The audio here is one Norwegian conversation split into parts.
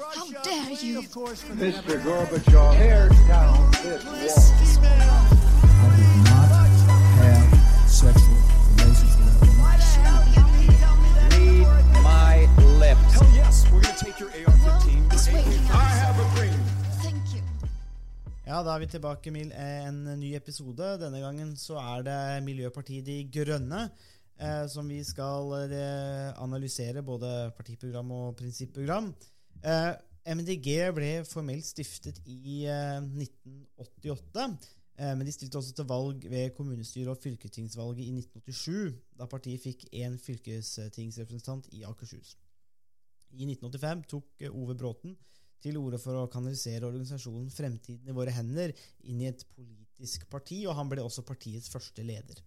How dare you? Mr. Gorbachev, tear down this wall. I did not have sexual relations with that. Read my lips. Hell yes, we're gonna take your AR-15. I have a dream. Ja, da er vi tilbake med en ny episode. Denne gangen så er det Miljøpartiet De Grønne eh, som vi skal eh, analysere, både partiprogram og prinsipprogram. Eh, MDG ble formelt stiftet i eh, 1988, eh, men de stilte også til valg ved kommunestyre- og fylkestingsvalget i 1987, da partiet fikk én fylkestingsrepresentant i Akershus. I 1985 tok eh, Ove Bråten til orde for å kanalisere organisasjonen Fremtiden i våre hender inn i et politisk parti, og han ble også partiets første leder.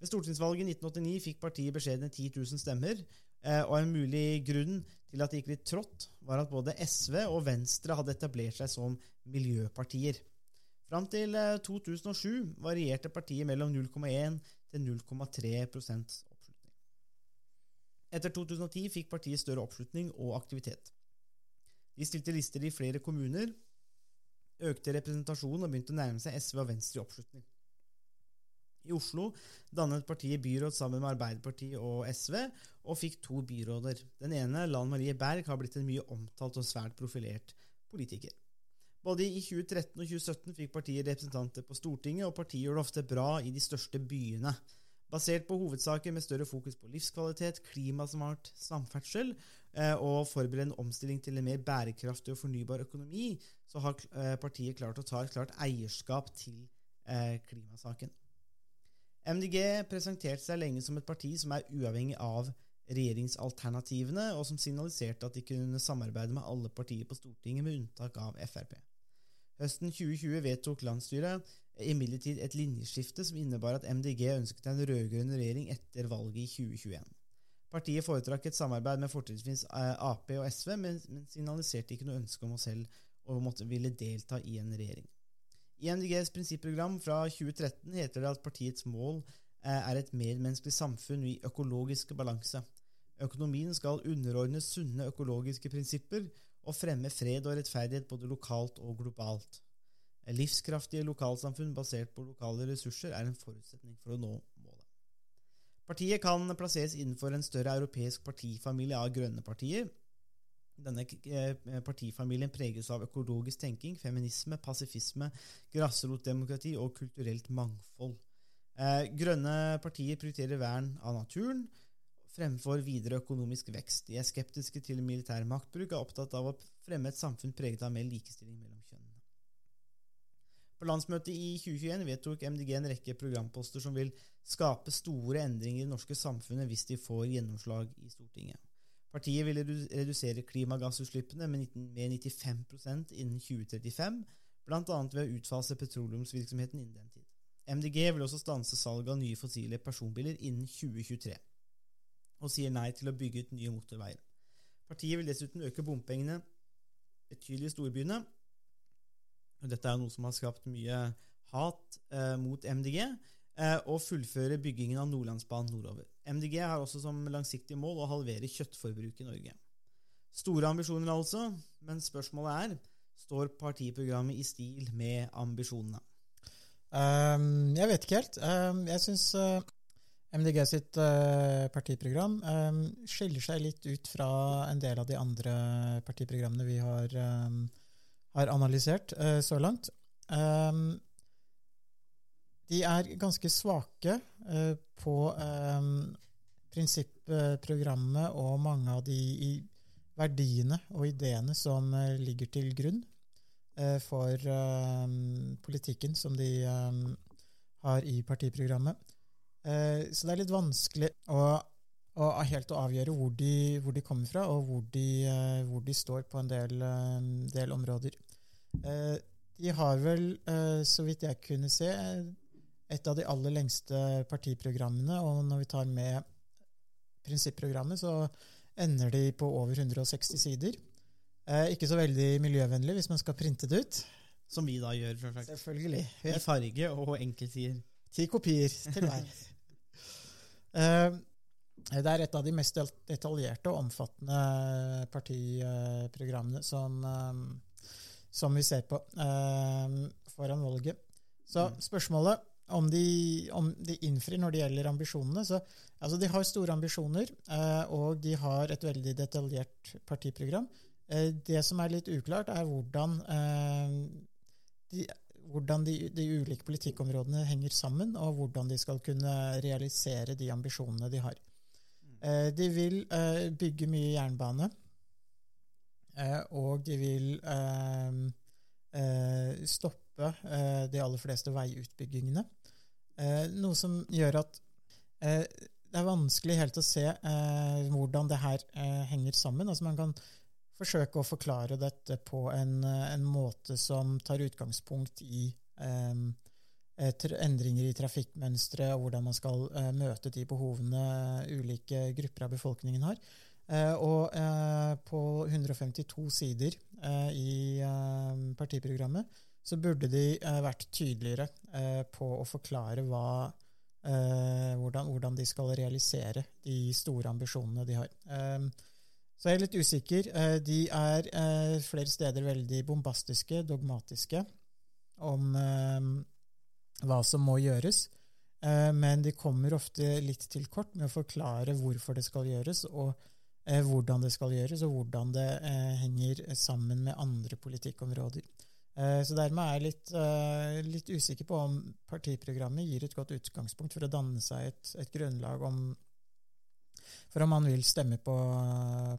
Ved stortingsvalget i 1989 fikk partiet beskjedne 10 000 stemmer, og en mulig grunn til at det gikk litt trått, var at både SV og Venstre hadde etablert seg som miljøpartier. Fram til eh, 2007 varierte partiet mellom 0,1 til 0,3% oppslutning. Etter 2010 fikk partiet større oppslutning og aktivitet. De stilte lister i flere kommuner, økte representasjonen og begynte å nærme seg SV og Venstre i oppslutning. I Oslo dannet partiet byråd sammen med Arbeiderpartiet og SV, og fikk to byråder. Den ene, Lan Marie Berg, har blitt en mye omtalt og svært profilert politiker. Både i 2013 og 2017 fikk partiet representanter på Stortinget, og partiet gjør det ofte bra i de største byene. Basert på hovedsaker med større fokus på livskvalitet, klimasmart samferdsel eh, og forberede en omstilling til en mer bærekraftig og fornybar økonomi, så har eh, partiet klart å ta et klart eierskap til eh, klimasaken. MDG presenterte seg lenge som et parti som er uavhengig av regjeringsalternativene, og som signaliserte at de kunne samarbeide med alle partier på Stortinget, med unntak av Frp. Høsten 2020 vedtok landsstyret imidlertid et linjeskifte som innebar at MDG ønsket en rød-grønn regjering etter valget i 2021. Partiet foretrakk et samarbeid med fortrinnsvis Ap og SV, men, signaliserte ikke noe ønske om å selv å ville delta i en regjering. I MDGs prinsipprogram fra 2013 heter det at partiets mål eh, er et medmenneskelig samfunn i økologisk balanse. Økonomien skal underordne sunne økologiske prinsipper og fremme fred og rettferdighet både lokalt og globalt. Livskraftige lokalsamfunn basert på lokale ressurser er en forutsetning for å nå målet. Partiet kan plasseres innenfor en større europeisk partifamilie av grønne partier. Denne eh, partifamilien preges av økologisk tenking, feminisme, pasifisme, grasrotdemokrati og kulturelt mangfold. Eh, grønne partier prioriterer vern av naturen fremfor videre økonomisk vekst. De er skeptiske til militær maktbruk og er opptatt av å fremme et samfunn preget av mer likestilling mellom kjønnene. På landsmøtet i 2021 vedtok MDG en rekke programposter som vil skape store endringer i det norske samfunnet hvis de får gjennomslag i Stortinget. Partiet vil redusere klimagassutslippene med 95% innen 2035, bl.a. ved å utfase petroleumsvirksomheten innen den tid. MDG vil også stanse salget av nye fossile personbiler innen 2023, og sier nei til å bygge ut nye motorveier. Partiet vil dessuten øke bompengene betydelig i storbyene. Dette er noe som har skapt mye hat eh, mot MDG, eh, og fullføre byggingen av Nordlandsbanen nordover. MDG har også som langsiktig mål å halvere kjøttforbruket i Norge. Store ambisjoner altså, men spørsmålet er står partiprogrammet i stil med ambisjonene. Um, jeg vet ikke helt. Um, jeg syns uh, MDG sitt uh, partiprogram um, skiller seg litt ut fra en del av de andre partiprogrammene vi har, har analysert uh, så langt. De er ganske svake på prinsippprogrammet og mange av de verdiene og ideene som ligger til grunn for um, politikken som de har i partiprogrammet. Så det er litt vanskelig å, å helt å avgjøre hvor de, hvor de, kommer fra, og hvor de, hvor de står på en del, del områder. de har vel, så vidt jeg kunne se, et av de aller lengste partiprogrammene, og når vi tar med prinsipprogrammet, så ender de på over 160 sider. Eh, ikke så veldig miljøvennlig hvis man skal printe det ut. Som vi da gjør, selvsagt. Selvfølgelig. I farge og enkeltsider. Ti kopier til hver. eh, Det er et av de mest detaljerte og omfattende partiprogrammene som, eh, som vi ser på eh, foran valget. Så spørsmålet om de, om de innfrir når det gjelder ambisjonene så, altså De har store ambisjoner, eh, og de har et veldig detaljert partiprogram. Eh, Det som er litt uklart, er hvordan eh, de, hvordan de, de ulike politikkområdene henger sammen, og hvordan de skal kunne realisere de ambisjonene de har. De vil bygge mye jernbane, og de vil stoppe de aller fleste veiutbyggingene. Eh, Noe som gjør at eh, det er vanskelig helt å se eh, hvordan det her henger sammen. Altså Man kan forsøke å forklare dette på en, en måte som tar utgangspunkt i endringer i trafikkmønstre, og hvordan man skal møte de behovene ulike grupper av befolkningen har. Og på 152 sider i partiprogrammet så burde de eh, vært tydeligere eh, på å forklare hva, eh, hvordan, hvordan de skal realisere de store ambisjonene de har. Så jeg er litt usikker. De er flere steder veldig bombastiske, dogmatiske, om hva som må gjøres. Men de kommer ofte litt til kort med å forklare hvorfor det skal gjøres, og hvordan det skal gjøres, og hvordan det henger sammen med andre politikkområder. Eh, Så dermed er jeg litt, eh, litt usikker på om partiprogrammet gir et godt utgangspunkt for å danne seg et, et grunnlag om, for om man vil stemme på,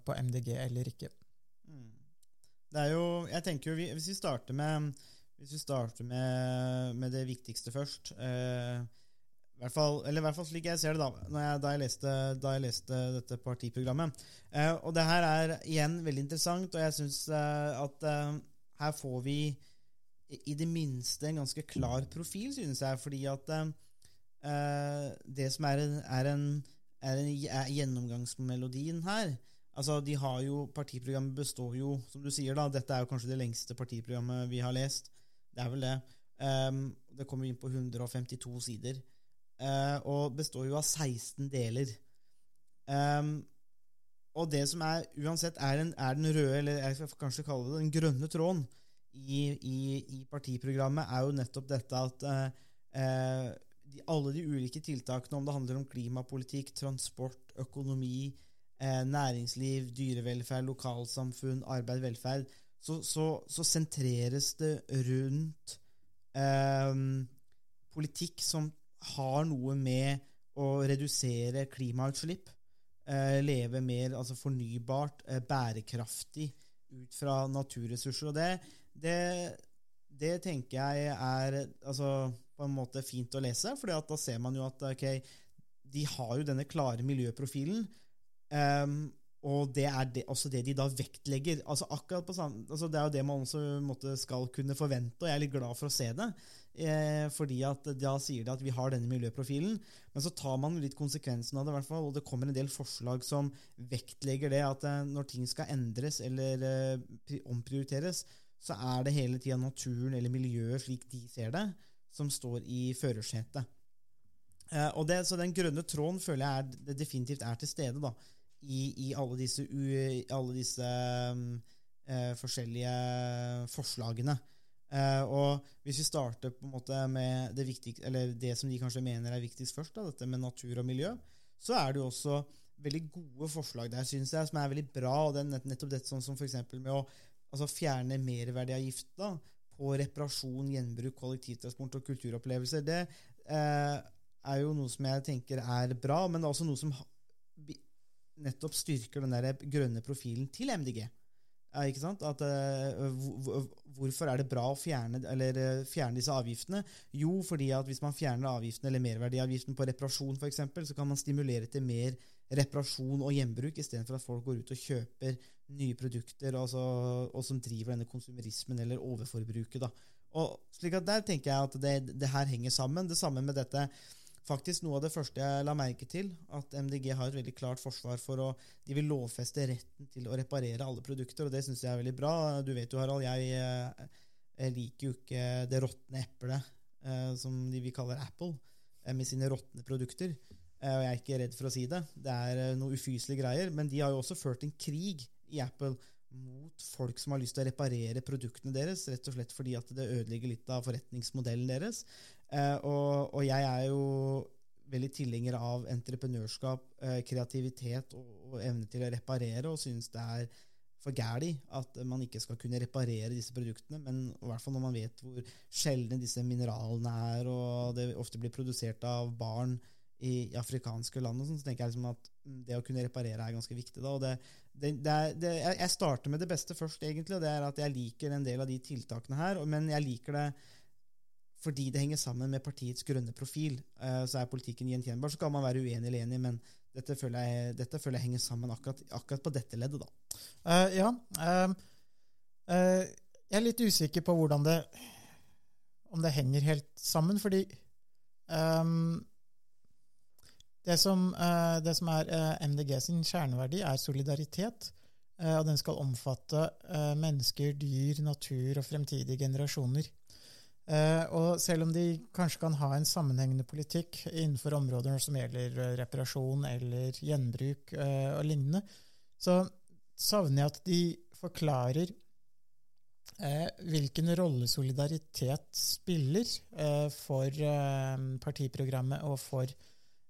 på MDG eller ikke. Mm. Det er jo Jeg tenker jo Hvis vi starter med vi starter med, med det viktigste først eh, hvert fall, eller i hvert fall slik jeg ser det da jeg, da, jeg leste, da jeg leste dette partiprogrammet. Eh, og det her er igjen veldig interessant, og jeg syns eh, at eh, her får vi i, det minste en ganske klar profil, synes jeg. Fordi at eh, eh, det som er, en, er, en, er, en, er gjennomgangsmelodien her Altså, de har jo, Partiprogrammet består jo, som du sier, da Dette er jo kanskje det lengste partiprogrammet vi har lest. Det er vel det. Um, det kommer inn på 152 sider. Uh, og består jo av 16 deler. Um, og det som er uansett er, er den røde, eller jeg skal kanskje kalle det den grønne tråden i, i, i partiprogrammet, er jo nettopp dette at uh, uh, de, alle de ulike tiltakene, om det handler om klimapolitikk, transport, økonomi, eh, næringsliv, dyrevelferd, lokalsamfunn, arbeid, velferd, så, så, så sentreres det rundt eh, politikk som har noe med å redusere klimautslipp, eh, leve mer altså fornybart, eh, bærekraftig ut fra naturressurser. Og det, det, det tenker jeg er altså, på en måte fint å lese, for da ser man jo at okay, de har jo denne klare miljøprofilen. Um, og det er det, også det de da vektlegger. Altså akkurat på samme, altså Det er jo det man også måtte, skal kunne forvente, og jeg er litt glad for å se det. Eh, fordi at da sier de at vi har denne miljøprofilen, men så tar man litt konsekvensen av det, hvert fall, og det kommer en del forslag som vektlegger det at eh, når ting skal endres eller eh, omprioriteres, så er det hele tida naturen eller miljøet slik de ser det, som står i førersetet. Og det, så den grønne tråden føler jeg er, det definitivt er til stede da, i, i alle disse, u, alle disse um, uh, forskjellige forslagene. Uh, og hvis vi starter på en måte med det, viktig, eller det som de kanskje mener er viktigst først, da, dette med natur og miljø, så er det jo også veldig gode forslag der, synes jeg, som er veldig bra. og det er nett- nettopp dette sånn som for med å altså fjerne merverdiavgifta på reparasjon, gjenbruk, kollektivtransport og kulturopplevelser. Det eh, er jo noe som jeg tenker er bra, men det er også noe som nettopp styrker den der grønne profilen til MDG. Ja, ikke sant? At, eh, hvor- hvor- hvorfor er det bra å fjerne, eller, eh, fjerne disse avgiftene? Jo, fordi at hvis man fjerner avgiftene eller merverdiavgiften på reparasjon f.eks., så kan man stimulere til mer reparasjon og gjenbruk, istedenfor at folk går ut og kjøper nye produkter altså, og som driver denne konsumerismen eller overforbruket. Da. Og slik at Der tenker jeg at det, det her henger sammen. Det samme med dette Faktisk noe av det første jeg la merke til, at MDG har et veldig klart forsvar for å De vil lovfeste retten til å reparere alle produkter, og det syns jeg er veldig bra. Du vet jo, Harald, jeg, eh, jeg liker jo ikke det råtne eplet, eh, som de vi kaller Apple, eh, med sine råtne produkter. Og jeg er ikke redd for å si det. Det er noe ufyselige greier. Men de har jo også ført en krig i Apple mot folk som har lyst til å reparere produktene deres, rett og slett fordi at det ødelegger litt av forretningsmodellen deres. Eh, og, og jeg er jo veldig tilhenger av entreprenørskap, eh, kreativitet og, og evne til å reparere, og synes det er for gæli at man ikke skal kunne reparere disse produktene. Men i hvert fall når man vet hvor sjeldne disse mineralene er, og det ofte blir produsert av barn i, afrikanske land, og sånn, så tenker jeg liksom at det å kunne reparere er ganske viktig. Da, og det, det, det er, det, jeg starter med det beste først, egentlig, og det er at jeg liker en del av de tiltakene her. Men jeg liker det fordi det henger sammen med partiets grønne profil. Eh, så er politikken gjenkjennbar. Så kan man være uenig eller enig, men dette føler jeg, dette føler jeg henger sammen akkurat, akkurat på dette leddet. da. Uh, ja. Uh, uh, jeg er litt usikker på hvordan det Om det henger helt sammen, fordi ehm, det, som, eh, det som er eh, MDG sin kjerneverdi, er solidaritet. eh, og den skal omfatte mennesker, dyr, natur og fremtidige generasjoner. Og selv om de kanskje kan ha en sammenhengende politikk innenfor områder som gjelder reparasjon eller gjenbruk og lignende, så savner jeg at de forklarer hvilken rolle solidaritet spiller for partiprogrammet og for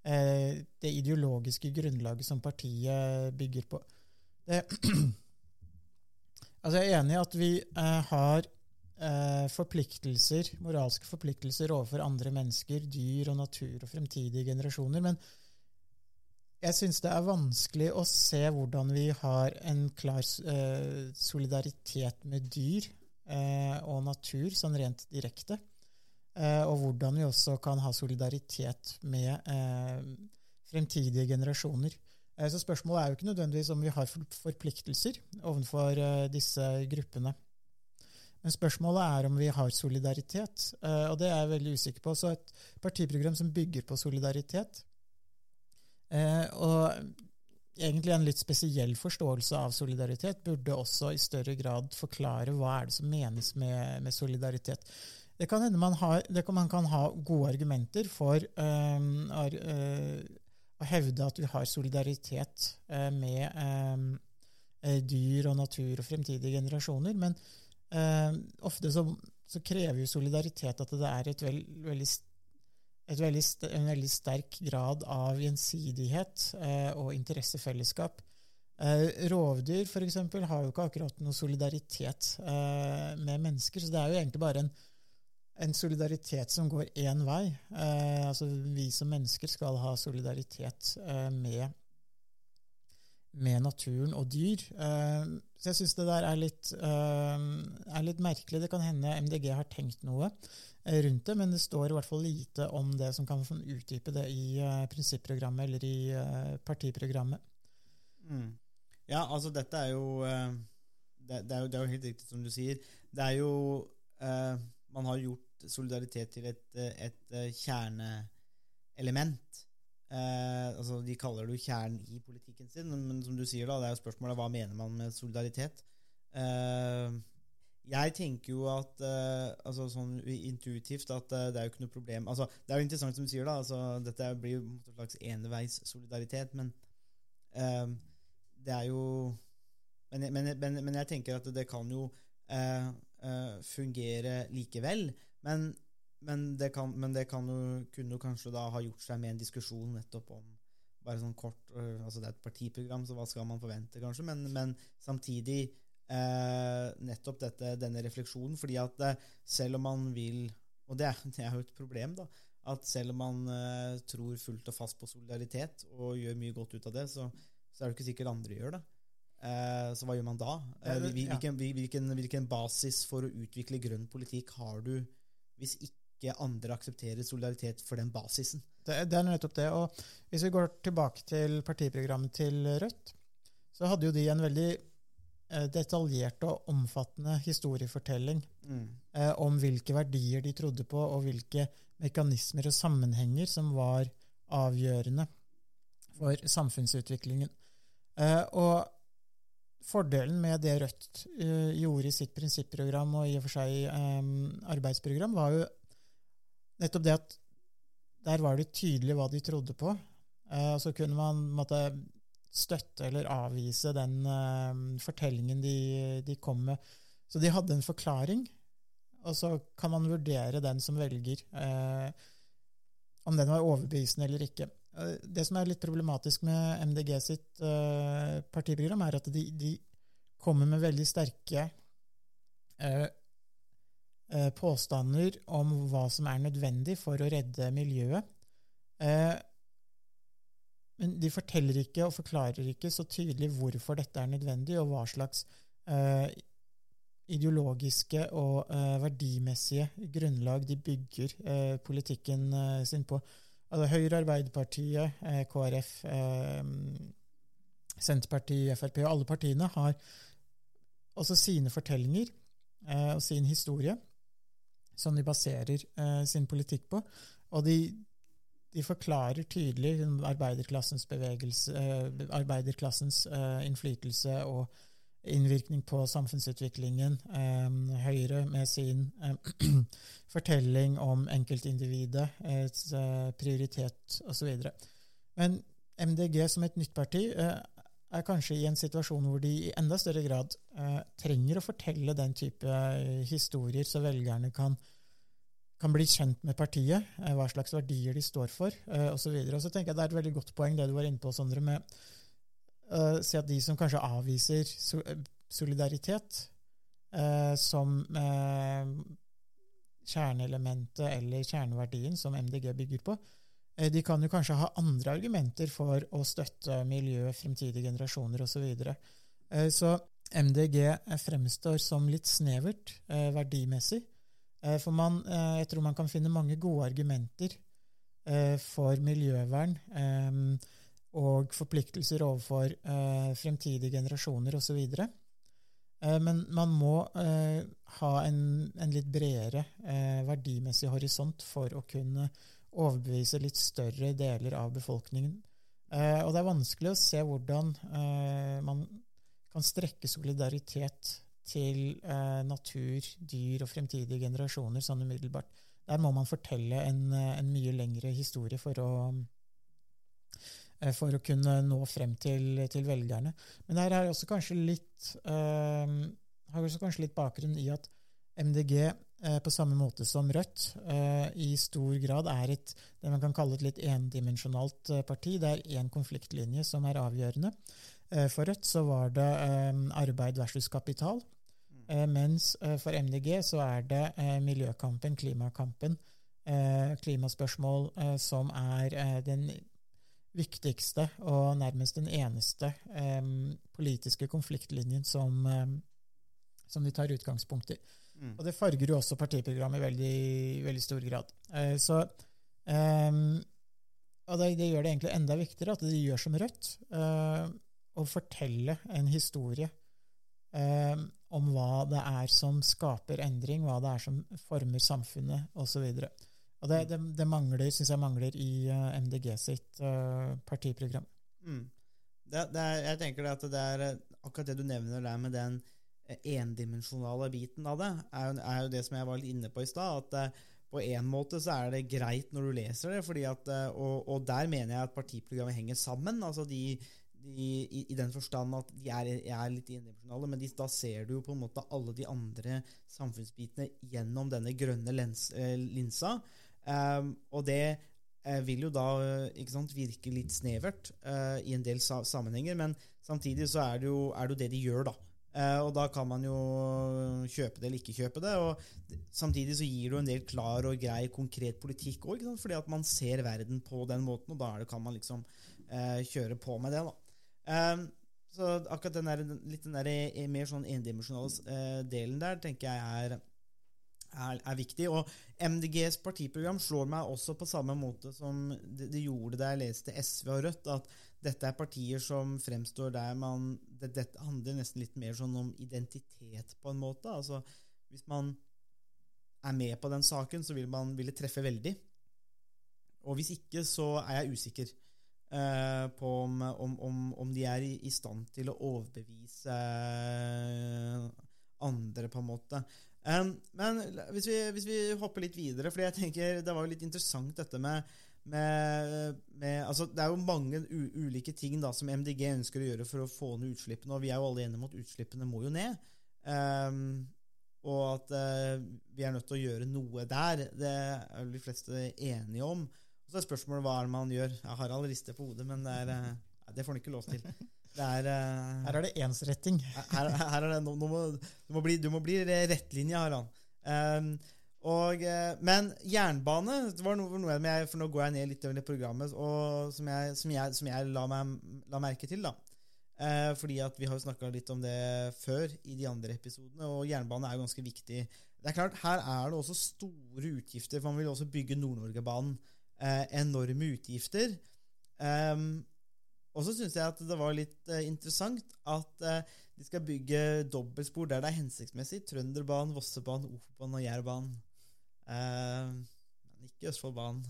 det ideologiske grunnlaget som partiet bygger på. Det, altså jeg er enig i at vi eh, har eh, forpliktelser, moralske forpliktelser overfor andre mennesker, dyr og natur og fremtidige generasjoner. Men jeg syns det er vanskelig å se hvordan vi har en klar eh, solidaritet med dyr eh, og natur, sånn rent direkte. Eh, og hvordan vi også kan ha solidaritet med eh, fremtidige generasjoner. Eh, så spørsmålet er jo ikke nødvendigvis om vi har forpliktelser overfor disse gruppene. Men spørsmålet er om vi har solidaritet, og det er jeg veldig usikker på. Så et partiprogram som bygger på solidaritet, og egentlig en litt spesiell forståelse av solidaritet, burde også i større grad forklare hva er det som menes med, med solidaritet. Det kan hende man, har, kan, man kan ha gode argumenter for eh, ar, eh, å hevde at vi har solidaritet eh, med eh, dyr og natur og fremtidige generasjoner, men ofte så, så krever jo solidaritet at det er et veld, veldig, veldig, en veldig sterk grad av gjensidighet eh, og interessefellesskap. Eh, rovdyr for eksempel, har jo ikke akkurat noe solidaritet eh, med mennesker, så det er jo egentlig bare en, en solidaritet som går én vei. Eh, altså Vi som mennesker skal ha solidaritet eh, med, med naturen og dyr. Eh, så jeg syns det der er litt, eh, er litt merkelig. Det kan hende MDG har tenkt noe eh, rundt det, men det står i hvert fall lite om det som kan utdype det i eh, prinsipprogrammet eller i partiprogrammet. Mm. Ja, altså dette er jo det, det, er jo det er jo helt riktig som du sier. Det er jo Man har gjort solidaritet til et, eh, et eh, kjerneelement. Eh, altså De kaller det jo kjernen i politikken sin, men som du sier, da, det er jo spørsmålet hva mener man med solidaritet. Eh, jeg tenker jo at eh, altså sånn intuitivt at eh, det er jo ikke noe problem altså Det er jo interessant som du sier, da. altså Dette blir jo en slags eneveis solidaritet, men eh, det er jo men, men, men, men jeg tenker at det kan jo fungere likevel. Men, men, det kan, men det kan jo, kunne jo kanskje da ha gjort seg med en diskusjon nettopp om bare sånn kort øh, altså Det er et partiprogram, så hva skal man forvente, kanskje? Men, men samtidig eh, nettopp dette, denne refleksjonen. fordi at eh, selv om man vil Og det er, det er jo et problem, da. At selv om man eh, tror fullt og fast på solidaritet og gjør mye godt ut av det, så, så er det ikke sikkert andre gjør det. Eh, så hva gjør man da? Eh, hvilken, hvilken, hvilken basis for å utvikle grønn politikk har du hvis ikke andre aksepterer solidaritet for den basisen? Det, det er nettopp det. Og hvis vi går tilbake til partiprogrammet til Rødt, så hadde jo de en veldig eh, detaljert og omfattende historiefortelling eh, om hvilke verdier de trodde på, og hvilke mekanismer og sammenhenger som var avgjørende for samfunnsutviklingen. Eh, og fordelen med det Rødt uh, gjorde i sitt prinsipprogram og i og for seg um, arbeidsprogram, var jo nettopp det at der var det tydelig hva de trodde på. Uh, så kunne man måtte støtte eller avvise den uh, fortellingen de, de kom med. Så de hadde en forklaring, og så kan man vurdere den som velger, eh, om den var overbevisende eller ikke. Eh, Det som er litt problematisk med MDG sitt eh, partiprogram, er at de, de kommer med veldig sterke eh, påstander om hva som er nødvendig for å redde miljøet. Men de forteller ikke og forklarer ikke så tydelig hvorfor dette er nødvendig, og hva slags ideologiske og verdimessige grunnlag de bygger politikken sin på. Altså Høyre, Arbeiderpartiet, eh, KrF, eh, Senterpartiet, Frp og alle partiene har også sine fortellinger eh, og sin historie som de baserer sin politikk på. Og de, de forklarer tydelig arbeiderklassens arbeiderklassens innflytelse og innvirkning på samfunnsutviklingen. Eh, Høyre med sin eh, fortelling om enkeltindividet, eh, prioritet osv. Men MDG som et nytt parti eh, er kanskje i en situasjon hvor de i enda større grad eh, trenger å fortelle den type eh, historier, så velgerne kan, kan bli kjent med partiet, eh, hva slags verdier de står for, eh, osv. Og så tenker jeg det er et veldig godt poeng det du var inne på, Sondre, med å si at de som kanskje avviser so solidaritet uh, som uh, kjerneelementet eller kjerneverdien som MDG bygger på, eh, de kan jo kanskje ha andre argumenter for å støtte miljø, fremtidige generasjoner osv. Så, videre. Eh, så MDG fremstår som litt snevert eh, verdimessig. Eh, For man, eh, jeg tror man kan finne mange gode argumenter eh, for miljøvern eh, og forpliktelser overfor eh, fremtidige generasjoner osv. Eh, Men man må eh, ha en, en litt bredere eh, verdimessig horisont for å kunne overbevise litt større deler av befolkningen. Eh, Og det er vanskelig å se hvordan eh, man kan strekke solidaritet til eh, natur, dyr og fremtidige generasjoner sånn umiddelbart. Der må man fortelle en, en mye lengre historie for å, for å kunne nå frem til, til velgerne. Men her er også kanskje litt eh, har også kanskje litt bakgrunn i at MDG eh, på samme måte som Rødt eh, i stor grad er et det man kan kalle et litt endimensjonalt eh, parti. Det er én konfliktlinje som er avgjørende. Eh, For Rødt så var det eh, arbeid versus kapital, eh, mens eh, for MDG så er det eh, miljøkampen, klimakampen, eh, klimaspørsmål eh, som er eh, den viktigste og nærmest den eneste politiske konfliktlinjen som, som de tar utgangspunkt i. Mm. Og det farger jo også partiprogrammet i veldig, veldig stor grad. Eh, så Og det, det gjør det egentlig enda viktigere at de gjør som Rødt, eh, å fortelle en historie eh, om hva det er som skaper endring, hva det er som former samfunnet, osv. Og det, det, det mangler, syns jeg mangler i eh, MDG sitt eh, partiprogram. Mm. Det, det er, jeg tenker at det er eh, akkurat det du nevner der med den endimensjonale biten av det, er jo, er jo det som jeg var litt inne på i stad. At på en måte så er det greit når du leser det, fordi at, og, og der mener jeg at partiprogrammet henger sammen. altså de, de i, I den forstand at de er, er litt endimensjonale, men de, da ser du jo på en måte alle de andre samfunnsbitene gjennom denne grønne lens, linsa. Um, og det eh, vil jo da eh, sant, virke litt snevert uh, i en del sa sammenhenger, men samtidig så er det jo er det, jo det de gjør, da. Uh, og da kan man jo kjøpe det eller ikke kjøpe det. og Samtidig så gir det jo en del klar og grei, konkret politikk òg, fordi at man ser verden på den måten, og da det, kan man liksom uh, kjøre på med det. da. Eh, så akkurat den der, litt den der mer sånn endimensjonale delen der tenker jeg er er, er viktig. Og MDGs partiprogram slår meg også på samme måte som det, det gjorde da jeg leste SV og Rødt, at dette er partier som fremstår der man det, handler nesten litt mer sånn om identitet, på en måte. Altså, hvis man er med på den saken, så vil man ville treffe veldig. Og hvis ikke, så er jeg usikker eh, på om, om, om, om de er i, i stand til å overbevise eh, andre, på en måte. Um, men hvis vi, hvis vi hopper litt videre, for jeg tenker det var jo litt interessant dette med, med, med altså Det er jo mange ulike ting da som MDG ønsker å gjøre for å få ned utslippene, og vi er jo alle enige om at utslippene må jo ned. Um, og at uh, vi er nødt til å gjøre noe der. Det er jo de fleste enige om. Og så er spørsmålet hva er det man gjør. Jeg har all rister på hodet, men det, er, uh, det får han ikke lov til. Er, uh, Her er det ensretting. her, her er det, nå, nå må, du, må bli, du må bli rettlinja, Harald. Um, og, eh, men jernbane det var noe, noe jeg, For nå går jeg ned litt over det programmet og, som, jeg, som, jeg, som jeg la, meg, la, merke til. da. Eh, fordi at Vi har jo snakka litt om det før i de andre episodene, og jernbane er jo ganske viktig. Det er klart, Her er det også store utgifter, for man vil også bygge Nord-Norgebanen. Eh, enorme utgifter. Um, og så syns jeg at det var litt uh, interessant at uh, de skal bygge dobbeltspor der det er hensiktsmessig. Trønderbanen, Vossebanen, Ofotbanen og Jærbanen. Uh, men ikke Østfoldbanen.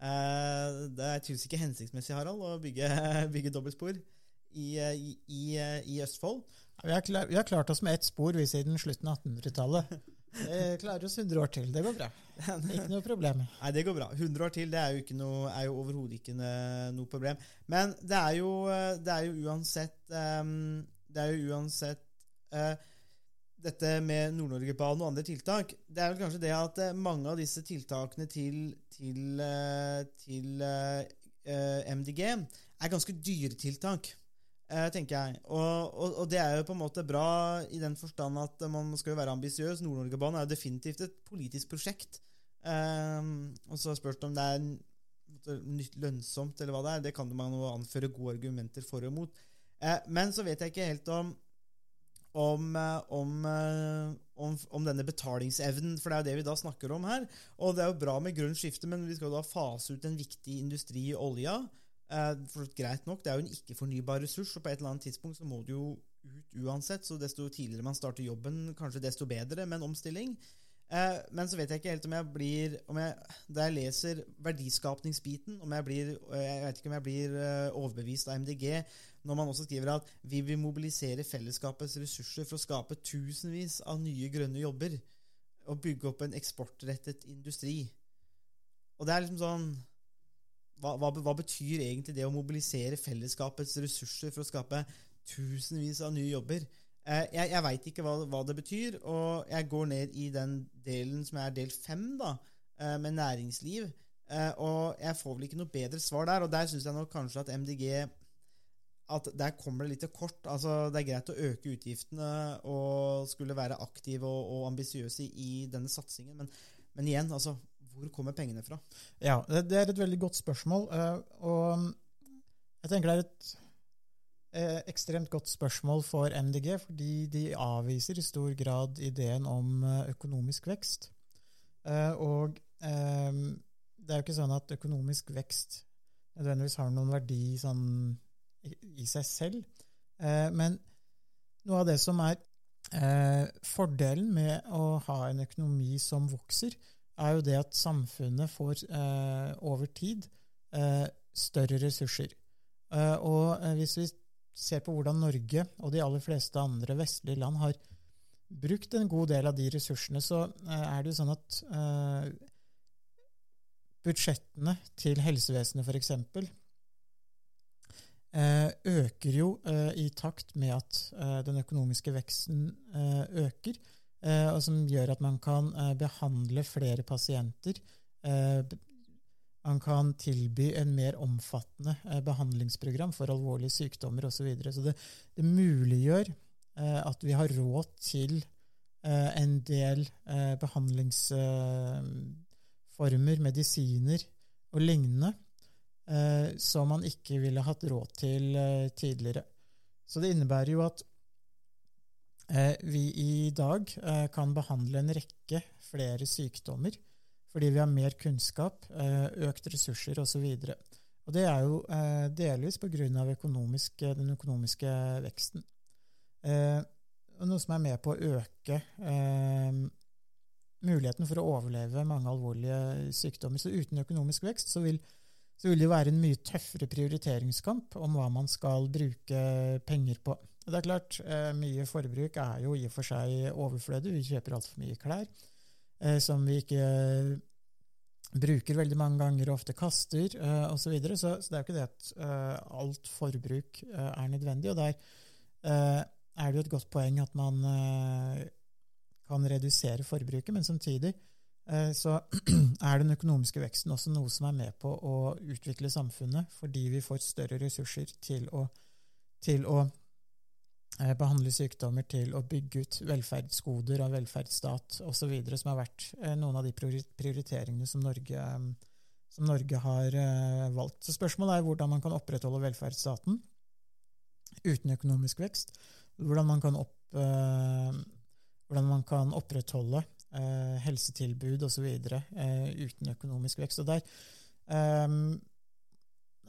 Det er tydeligvis ikke hensiktsmessig, Harald, å bygge, bygge dobbeltspor i, i, i, i Østfold. Vi har, klart, vi har, klart oss med ett spor vi siden slutten av 1800-tallet. Det klarer oss 100 år til. Det går bra. Ikke noe problem. Nei, det går bra. 100 år til det er jo, ikke noe, er jo overhodet ikke noe problem. Men det er jo, det er jo uansett um, Det er jo uansett uh, dette med Nord-Norge-banen og andre tiltak, det er vel kanskje det at eh, mange av disse tiltakene til, til, eh, til uh, MDG er ganske dyre tiltak, tenker jeg. Og, og, og, det er jo på en måte bra i den forstand at man skal jo være ambisiøs. Nord-Norge-banen er jo definitivt et politisk prosjekt. Uh, og så spørs det om det er nytt lønnsomt, eller hva det er. Det kan man jo anføre gode argumenter for og mot. men så vet jeg ikke helt om om, eh, om, eh, om, om, denne betalingsevnen, for det er jo det vi da snakker om her. Og det er jo bra med grønt skifte, men vi skal jo da fase ut en viktig industri i olja. Eh, for greit nok, Det er jo en ikke-fornybar ressurs, og på et eller annet tidspunkt så må det jo ut uansett. Så desto tidligere man starter jobben, kanskje desto bedre med en omstilling. Eh, men så vet jeg ikke helt om jeg blir om jeg, Da jeg leser verdiskapningsbiten, om jeg blir Jeg vet ikke om jeg blir overbevist av MDG når man også skriver at vi vil mobilisere fellesskapets ressurser for å skape tusenvis av nye grønne jobber og bygge opp en eksportrettet industri. Og det er liksom sånn hva, hva, betyr egentlig det å mobilisere fellesskapets ressurser for å skape tusenvis av nye jobber? Eh, jeg jeg veit ikke hva, hva, det betyr, og jeg går ned i den delen som er del fem, da, eh, med næringsliv. Eh, og jeg får vel ikke noe bedre svar der, og der syns jeg nok kanskje at MDG at der kommer det litt til kort. Altså, det er greit å øke utgiftene og skulle være aktive og, og ambisiøse i denne satsingen, men, men, igjen, altså, hvor kommer pengene fra? Ja, det, er et veldig godt spørsmål. Uh, og jeg tenker det er et uh, ekstremt godt spørsmål for MDG, fordi de avviser i stor grad ideen om uh, økonomisk vekst. og det er jo ikke sånn at økonomisk vekst nødvendigvis har noen verdi sånn i seg selv. Eh, men noe av det som er eh, fordelen med å ha en økonomi som vokser, er jo det at samfunnet får eh, over tid større ressurser. Og hvis vi ser på hvordan Norge og de aller fleste andre vestlige land har brukt en god del av de ressursene, så er det jo sånn at budsjettene til helsevesenet f.eks. Eh, øker jo eh, i takt med at eh, den økonomiske veksten øker, og som gjør at man kan behandle flere pasienter. Man kan tilby en mer omfattende behandlingsprogram for alvorlige sykdommer osv. Så, videre. så det, det muliggjør at vi har råd til en del behandlingsformer, medisiner og lignende eh, som man ikke ville hatt råd til eh, tidligere. Så det innebærer jo at eh, vi i dag eh, kan behandle en rekke flere sykdommer fordi vi har mer kunnskap, eh, økt ressurser osv. Og, det er jo eh, delvis pga. Økonomisk, den økonomiske veksten. noe som er med på å øke muligheten for å overleve mange alvorlige sykdommer. Så uten økonomisk vekst så vil så vil det være en mye tøffere prioriteringskamp om hva man skal bruke penger på. Det er klart, eh, Mye forbruk er jo i og for seg overflødig. Vi kjøper altfor mye klær eh, som vi ikke bruker veldig mange ganger og ofte kaster osv. Så, videre. så Så det er jo ikke det at eh, alt forbruk eh, er nødvendig. Og der eh, er det jo et godt poeng at man eh, kan redusere forbruket, men samtidig eh, så er den økonomiske veksten også noe som er med på å utvikle samfunnet, fordi vi får større ressurser til å, til å eh, behandle sykdommer, til å bygge ut velferdsgoder av velferdsstat osv., som har vært eh, noen av de prioriteringene som Norge, eh, som Norge har eh, valgt. Så spørsmålet er hvordan man kan opprettholde velferdsstaten uten økonomisk vekst. Hvordan man kan, opp, eh, hvordan man kan opprettholde eh, helsetilbud osv. Eh, uten økonomisk vekst. Og der eh,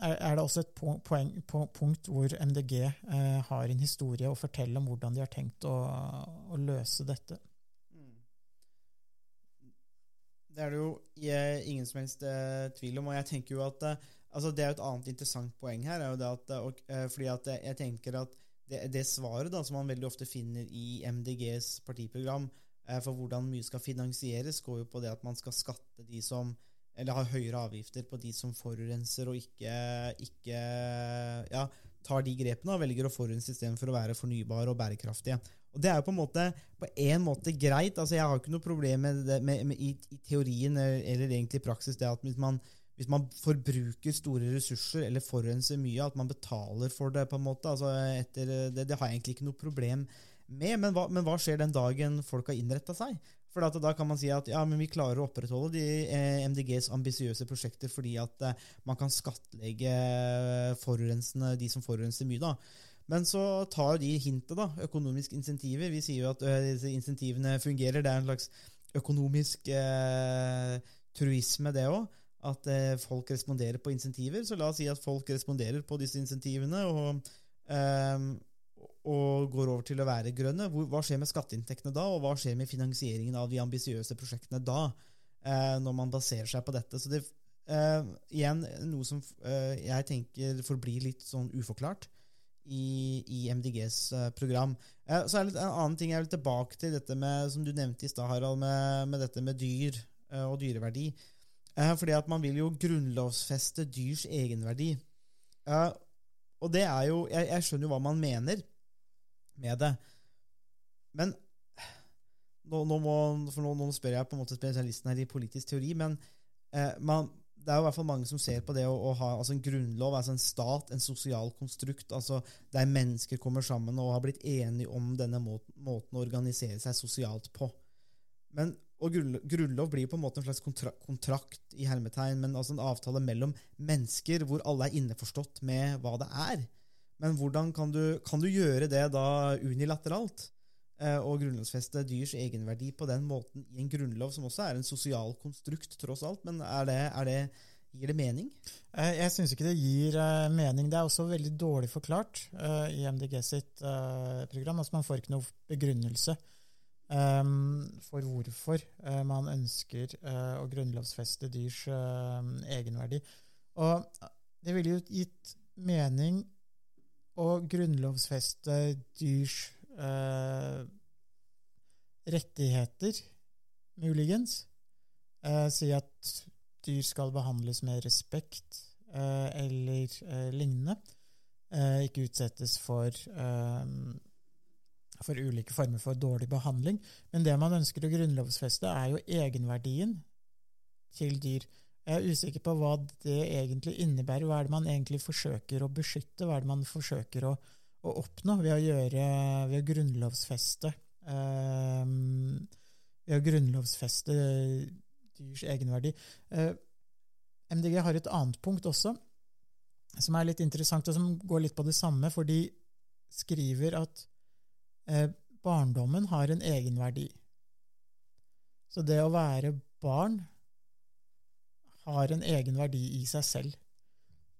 er det også et poeng, punkt hvor MDG eh, har en historie å fortelle om hvordan de har tenkt å, å løse dette. Det er det jo ingen som helst eh, tvil om, og jeg tenker jo at eh, altså Det er jo et annet interessant poeng her. er jo det at, og, fordi at jeg tenker at det, det svaret da, som man veldig ofte finner i MDGs partiprogram for hvordan mye skal finansieres, går jo på det at man skal skatte de som eller har høyere avgifter på de som forurenser, og ikke, ikke ja, tar de grepene og velger å forurense istedenfor å være fornybare og bærekraftige. Og Det er jo på en måte på en måte greit. altså Jeg har ikke noe problem med det med, med, i, i teorien eller, eller egentlig i praksis det at hvis man, hvis man forbruker store ressurser eller forurenser mye, at man betaler for det. på en måte, altså etter Det, det har jeg egentlig ikke noe problem med. Men hva, men hva skjer den dagen folk har innretta seg? For da kan man si at ja, men vi klarer å opprettholde de eh, MDGs ambisiøse prosjekter fordi at eh, man kan skattlegge forurensende, de som forurenser mye. da. Men så tar de hintet, da. Økonomiske insentiver. Vi sier jo at ø, disse insentivene fungerer. Det er en slags økonomisk eh, truisme, det òg. At eh, folk responderer på insentiver. Så la oss si at folk responderer på disse insentivene og, eh, og går over til å være grønne. Hva skjer med skatteinntektene da, og hva skjer med finansieringen av de ambisiøse prosjektene da? Eh, når man baserer seg på dette. Så det Uh, igjen noe som uh, jeg tenker forblir litt sånn uforklart i, i MDGs uh, program. Så er det en annen ting jeg vil tilbake til, dette med, som du nevnte i stad, Harald, med, med dette med dyr og dyreverdi. Fordi at man vil jo grunnlovsfeste dyrs egenverdi. Og det er jo jeg, jeg skjønner jo hva man mener med det. Men nå, nå, må, for nå, nå spør jeg på en måte spesialisten her i politisk teori, men eh, man, det er jo i hvert fall mange som ser på det å, å ha altså en grunnlov, altså en stat, en sosial konstrukt, altså der mennesker kommer sammen og har blitt enige om denne måten, måten å organisere seg sosialt på. Men, og grunnlov, blir på en måte en slags kontra, kontrakt i hermetegn, men altså en avtale mellom mennesker hvor alle er innforstått med hva det er. Men hvordan kan du, kan du gjøre det da unilateralt? eh, Og grunnlovfeste dyrs egenverdi på den måten i en grunnlov, som også er en sosial konstrukt, tross alt. Men er det, er det, gir det mening? Eh, Jeg syns ikke det gir eh, mening. Det er også veldig dårlig forklart eh, i MDG sitt eh, program. Altså Man får ikke noe begrunnelse um, for hvorfor uh, man ønsker å grunnlovfeste dyrs egenverdi. Og det ville jo gitt mening å grunnlovfeste dyrs eh, rettigheter, muligens. Eh, si at dyr skal behandles med respekt eh, eller eh, lignende. Eh, ikke utsettes for, eh, for ulike former for dårlig behandling. Men det man ønsker å grunnlovfeste, er jo egenverdien til dyr. Jeg er usikker på hva det egentlig innebærer. Hva er det man egentlig forsøker å beskytte? Hva er det man forsøker å, å oppnå ved å, gjøre, ved å grunnlovfeste eh, Ved å grunnlovfeste dyrs egenverdi. Eh, MDG har et annet punkt også, som er litt interessant, og som går litt på det samme, for de skriver at eh, barndommen har en egenverdi. Så det å være barn har en egen verdi i seg selv.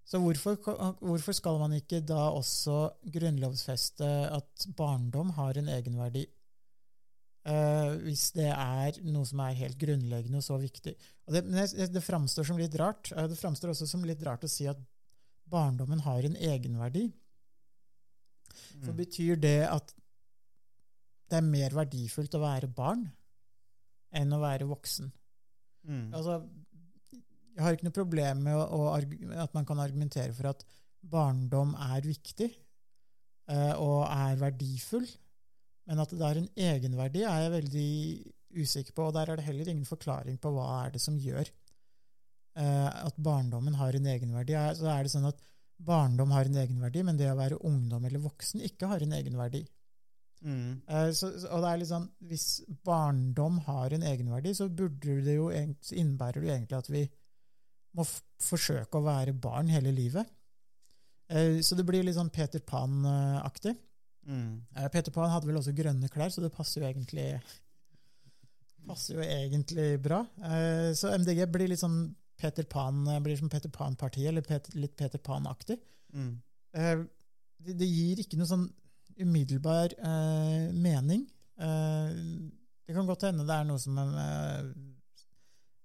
Så hvorfor, hvorfor skal man ikke da også grunnlovfeste at barndom har en egenverdi? Uh, hvis det er noe som er helt grunnleggende og så viktig. Og det, det, framstår som litt rart. Eh, Det framstår også som litt rart å si at barndommen har en egenverdi. For betyr det at det er mer verdifullt å være barn enn å være voksen? Mm. Altså, jeg har ikke noe problem med å, å, at man kan argumentere for at barndom er viktig uh, og er verdifull, men at det er en egenverdi, er jeg veldig usikker på. Og der er det heller ingen forklaring på hva er det som gjør uh, at barndommen har en egenverdi. Er- Så er det sånn at barndom har en egenverdi, men det å være ungdom eller voksen ikke har en egenverdi. Mm. Uh, så, så- og det er litt sånn, Hvis barndom har en egenverdi, så burde det jo, så innebærer det jo egentlig at vi må forsøke å være barn hele livet. Eh, så det blir litt sånn Peter Pan-aktig. Mm. Eh, Peter Pan hadde vel også grønne klær, så det passer jo egentlig passer jo egentlig bra. Eh, så MDG blir litt sånn Peter Pan, eh, blir som Peter Pan-partiet, eller Peter, litt Peter Pan-aktig. Mm. Eh, det, det gir ikke noe sånn umiddelbar eh, mening. Eh, det kan godt hende det er noe som eh,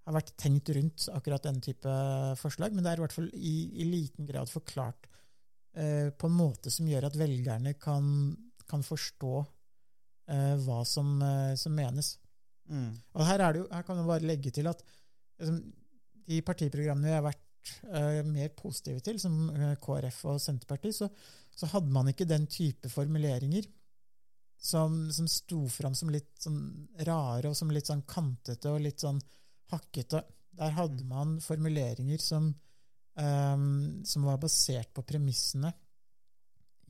har vært tenkt rundt akkurat den type forslag, men det er i hvert fall i, i liten grad forklart eh, på en måte som gjør at velgerne kan, kan forstå eh, hva som, eh, som menes. Mm. Og her, er det jo, her kan man bare legge til at liksom, de partiprogrammene vi har vært eh, mer positive til, som eh, KrF og Senterpartiet, så, så hadde man ikke den type formuleringer som, som sto fram som litt sånn rare og som litt sånn kantete og litt sånn hakkete. Der hadde man formuleringer som, um, som var basert på premissene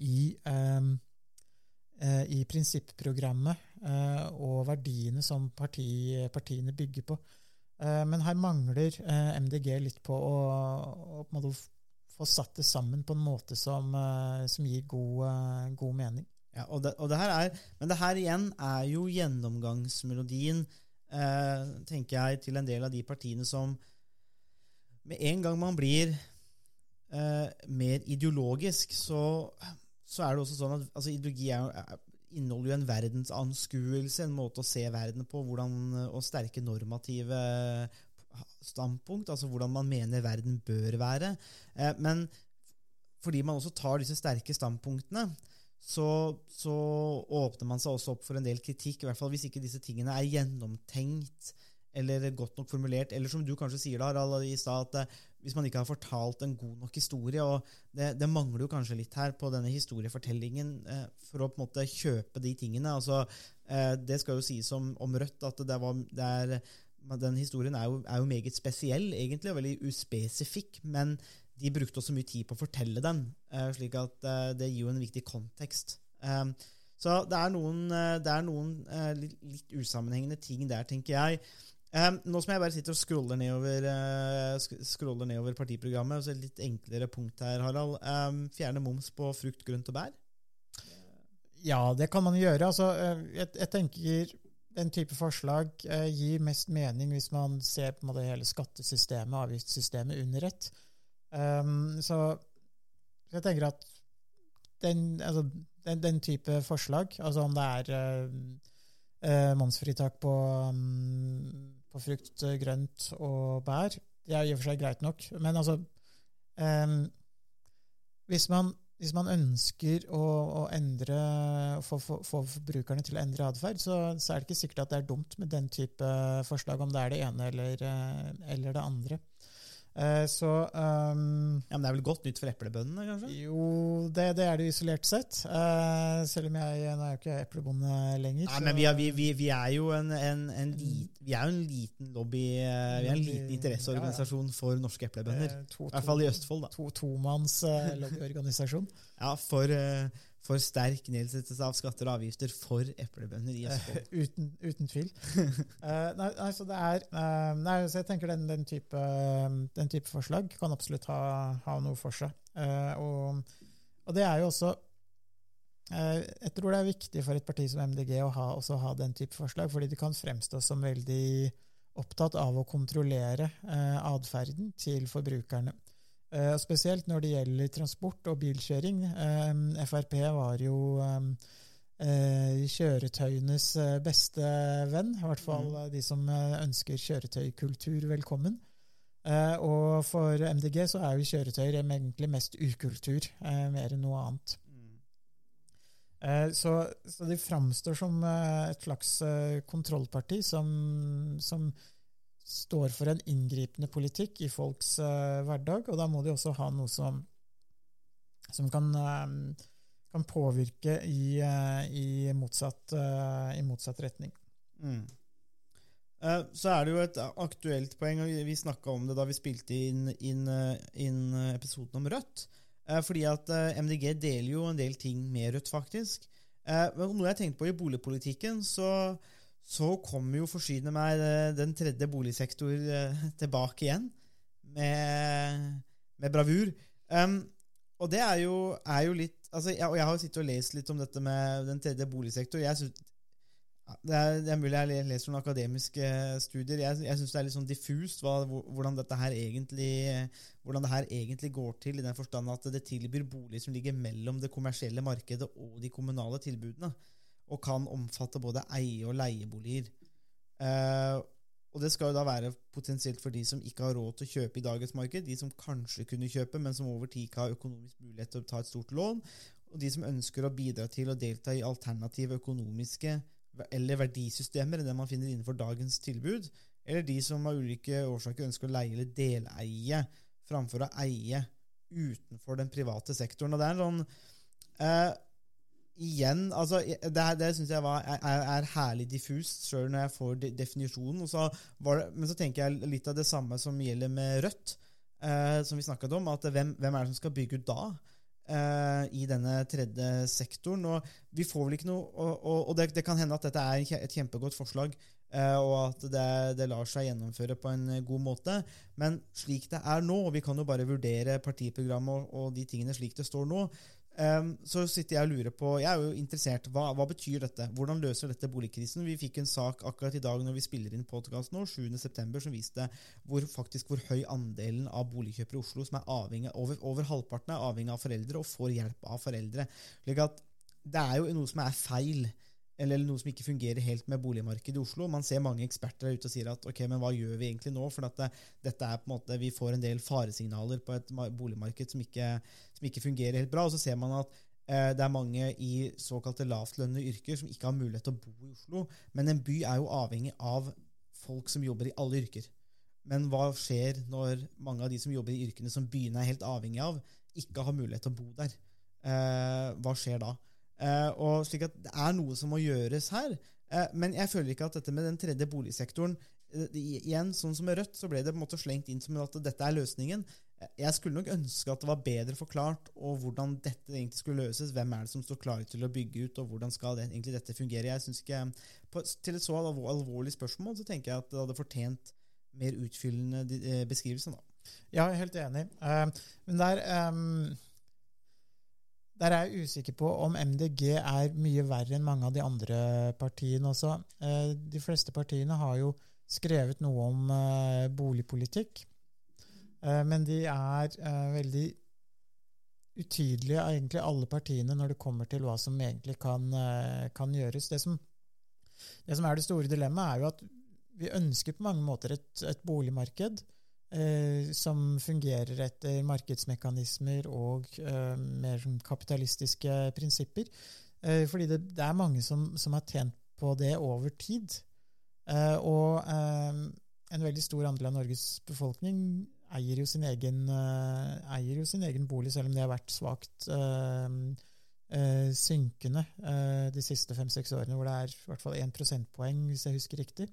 i um, uh, i prinsipprogrammet uh, og verdiene som parti, partiene bygger på. Uh, men her mangler eh, MDG litt på å, å på få satt det sammen på en måte som, eh, som gir god, eh, god mening. Ja, og det, og det her er, men det her igjen er jo gjennomgangsmelodien, eh, tenker jeg, til en del av de partiene som Med en gang man blir eh, mer ideologisk, så, så er det også sånn at altså, ideologi er, er, inneholder jo en verdensanskuelse, en måte å se verden på, hvordan, og sterke normative standpunkt, altså hvordan man mener verden bør være. Eh, men fordi man også tar disse sterke standpunktene, så, så åpner man seg også opp for en del kritikk, i hvert fall hvis ikke disse tingene er gjennomtenkt eller godt nok formulert, eller som du kanskje sier da, Harald, i stad, at eh, hvis man ikke har fortalt en god nok historie, og det, det mangler jo kanskje litt her på denne historiefortellingen eh, for å på en måte kjøpe de tingene. altså eh, Det skal jo sies om, om Rødt at det var, det er, den historien er jo, er jo meget spesiell, egentlig, og veldig uspesifikk, men de brukte også mye tid på å fortelle den, eh, slik at eh, det gir jo en viktig kontekst. Eh, så det er noen, det er noen litt, usammenhengende ting der, tenker jeg. Nå som jeg bare sitter og scroller nedover, scroller nedover partiprogrammet, så et litt enklere punkt her, Harald. Fjerne moms på frukt, grønt og bær. Ja, det kan man gjøre. Altså, jeg, jeg tenker den type forslag gir mest mening hvis man ser på det hele skattesystemet, avgiftssystemet, under ett. Um, så jeg tenker at den, altså, den, den type forslag, altså om det er eh, momsfritak på, um, på frukt, eh, grønt og bær, det er i og for seg greit nok. Men altså um, hvis man hvis man ønsker å, å endre, få, få forbrukerne til å endre atferd, så, så er det ikke sikkert at det er dumt med den type forslag, om det er det ene eller, eller det andre. Eh, Så um, Ja, men Det er vel godt nytt for eplebøndene, kanskje? jo, det, det er det isolert sett. Uh, selv om jeg nå er jo ikke eplebonde lenger. Nei, så- men vi er, vi, vi, vi er jo en, en, en, lit, vi er en liten lobby uh, Vi er en liten interesseorganisasjon for norske eplebønder. I hvert fall i Østfold, da. To, tomanns uh, lobbyorganisasjon. Ja, for, for sterk nedsettelse av skatter og avgifter for eplebønder i Østfold. uten, uten tvil. uh, nei, nei, så det er uh, nei, så Jeg tenker den, den, type, den type forslag kan absolutt ha, ha noe for seg. Uh, og, og det er jo også Jeg tror det er viktig for et parti som MDG å ha, også ha den type forslag, fordi det kan fremstå som veldig opptatt av å kontrollere eh, atferden til forbrukerne. Eh, spesielt når det gjelder transport og bilkjøring. Eh, Frp var jo eh, kjøretøyenes beste venn. I hvert fall Mm. de som ønsker kjøretøykultur velkommen. Eh, og for MDG så er jo kjøretøyer egentlig mest ukultur, eh, mer enn noe annet. Eh, så, så de framstår som et slags kontrollparti som, som, står for en inngripende politikk i folks uh, hverdag, og da må de også ha noe som, som kan, uh, kan påvirke i, uh, i, motsatt, i motsatt retning. Mm. Så er det jo et aktuelt poeng, og vi snakka om det da vi spilte inn, inn, inn episoden om Rødt. Fordi at MDG deler jo en del ting med Rødt, faktisk. Men noe jeg tenkte på i boligpolitikken, så, så kommer jo forsyne meg eh, den tredje boligsektor eh, tilbake igjen. Med, med bravur. Um, og det er jo, er jo litt altså, jeg, Og jeg har jo sittet og lest litt om dette med den tredje boligsektor. Jeg synes, det, er, det er mulig jeg leser noen akademiske studier. Jeg, jeg syns det er litt sånn diffust hva, hvordan, dette her egentlig, hvordan det her egentlig går til, i den forstand at det tilbyr boliger som ligger mellom det kommersielle markedet og de kommunale tilbudene, og kan omfatte både eie- og leieboliger. Eh, og det skal jo da være potensielt for de som ikke har råd til å kjøpe i dagens marked, de som kanskje kunne kjøpe, men som over tid ikke har økonomisk mulighet til å ta et stort lån, og de som ønsker å bidra til å delta i alternative økonomiske eller verdisystemer enn det man finner innenfor dagens tilbud, eller de som av ulike årsaker ønsker å leie eller deleie framfor å eie utenfor den private sektoren. Og det er en sånn eh, Igjen, altså Det, her- det syns jeg var, er, er herlig diffust, sjøl når jeg får de, definisjonen. Så det, men så tenker jeg litt av det samme som gjelder med Rødt, eh, som vi snakket om. at hvem, hvem er det som skal bygge ut da? eh, I denne tredje sektoren. Og vi får vel ikke noe Og, og, og det, det kan hende at dette er et kjempegodt forslag, eh, og at det, lar seg gjennomføre på en god måte. Men slik det er nå, og vi kan jo bare vurdere partiprogrammet og, og de tingene slik det står nå, så sitter jeg og lurer på Jeg er jo interessert. Hva, hva betyr dette? Hvordan løser dette boligkrisen? Vi fikk en sak akkurat i dag når vi spiller inn podkast nå, 7.9., som viste hvor, faktisk hvor høy andelen av boligkjøpere i Oslo som er avhengig over, over halvparten er avhengig av foreldre og får hjelp av foreldre. Slik at det er jo noe som er feil, eller noe som ikke fungerer helt med boligmarkedet i Oslo. Man ser mange eksperter der ute og sier at ok, men hva gjør vi egentlig nå? For det, dette er på en måte, vi får en del faresignaler på et boligmarked som ikke, som ikke fungerer helt bra. Og så ser man at eh, det er mange i såkalte lavtlønnede yrker som ikke har mulighet til å bo i Oslo. Men en by er jo avhengig av folk som jobber i alle yrker. Men hva skjer når mange av de som jobber i yrkene som byene er helt avhengig av, ikke har mulighet til å bo der? Eh, hva skjer da? Eh, og slik at Det er noe som må gjøres her. Eh, men jeg føler ikke at dette med den tredje boligsektoren eh, Igjen, sånn som med Rødt, så ble det på en måte slengt inn som at dette er løsningen. Jeg skulle nok ønske at det var bedre forklart og hvordan dette egentlig skulle løses. Hvem er det som står klare til å bygge ut, og hvordan skal det, egentlig dette fungere? Jeg synes ikke, på, Til et så alvor, alvorlig spørsmål så tenker jeg at det hadde fortjent mer utfyllende beskrivelser. Ja, jeg er helt enig. Men der, ehm, der er jeg usikker på om MDG er mye verre enn mange av de andre partiene også. Eh, de fleste partiene har jo skrevet noe om eh, boligpolitikk, eh, men de er veldig utydelige, egentlig alle partiene, når det kommer til hva som egentlig kan, kan gjøres. Det som, det som er det store dilemmaet, er jo at vi ønsker på mange måter et, et boligmarked eh, som fungerer etter markedsmekanismer og eh, mer kapitalistiske prinsipper. Eh, fordi det, det er mange som, som har tjent på det over tid. Eh, og eh, en veldig stor andel av Norges befolkning eier jo sin egen, eh, jo sin egen bolig, selv om det har vært svakt synkende de siste fem-seks årene, hvor det er i hvert fall én prosentpoeng, hvis jeg husker riktig,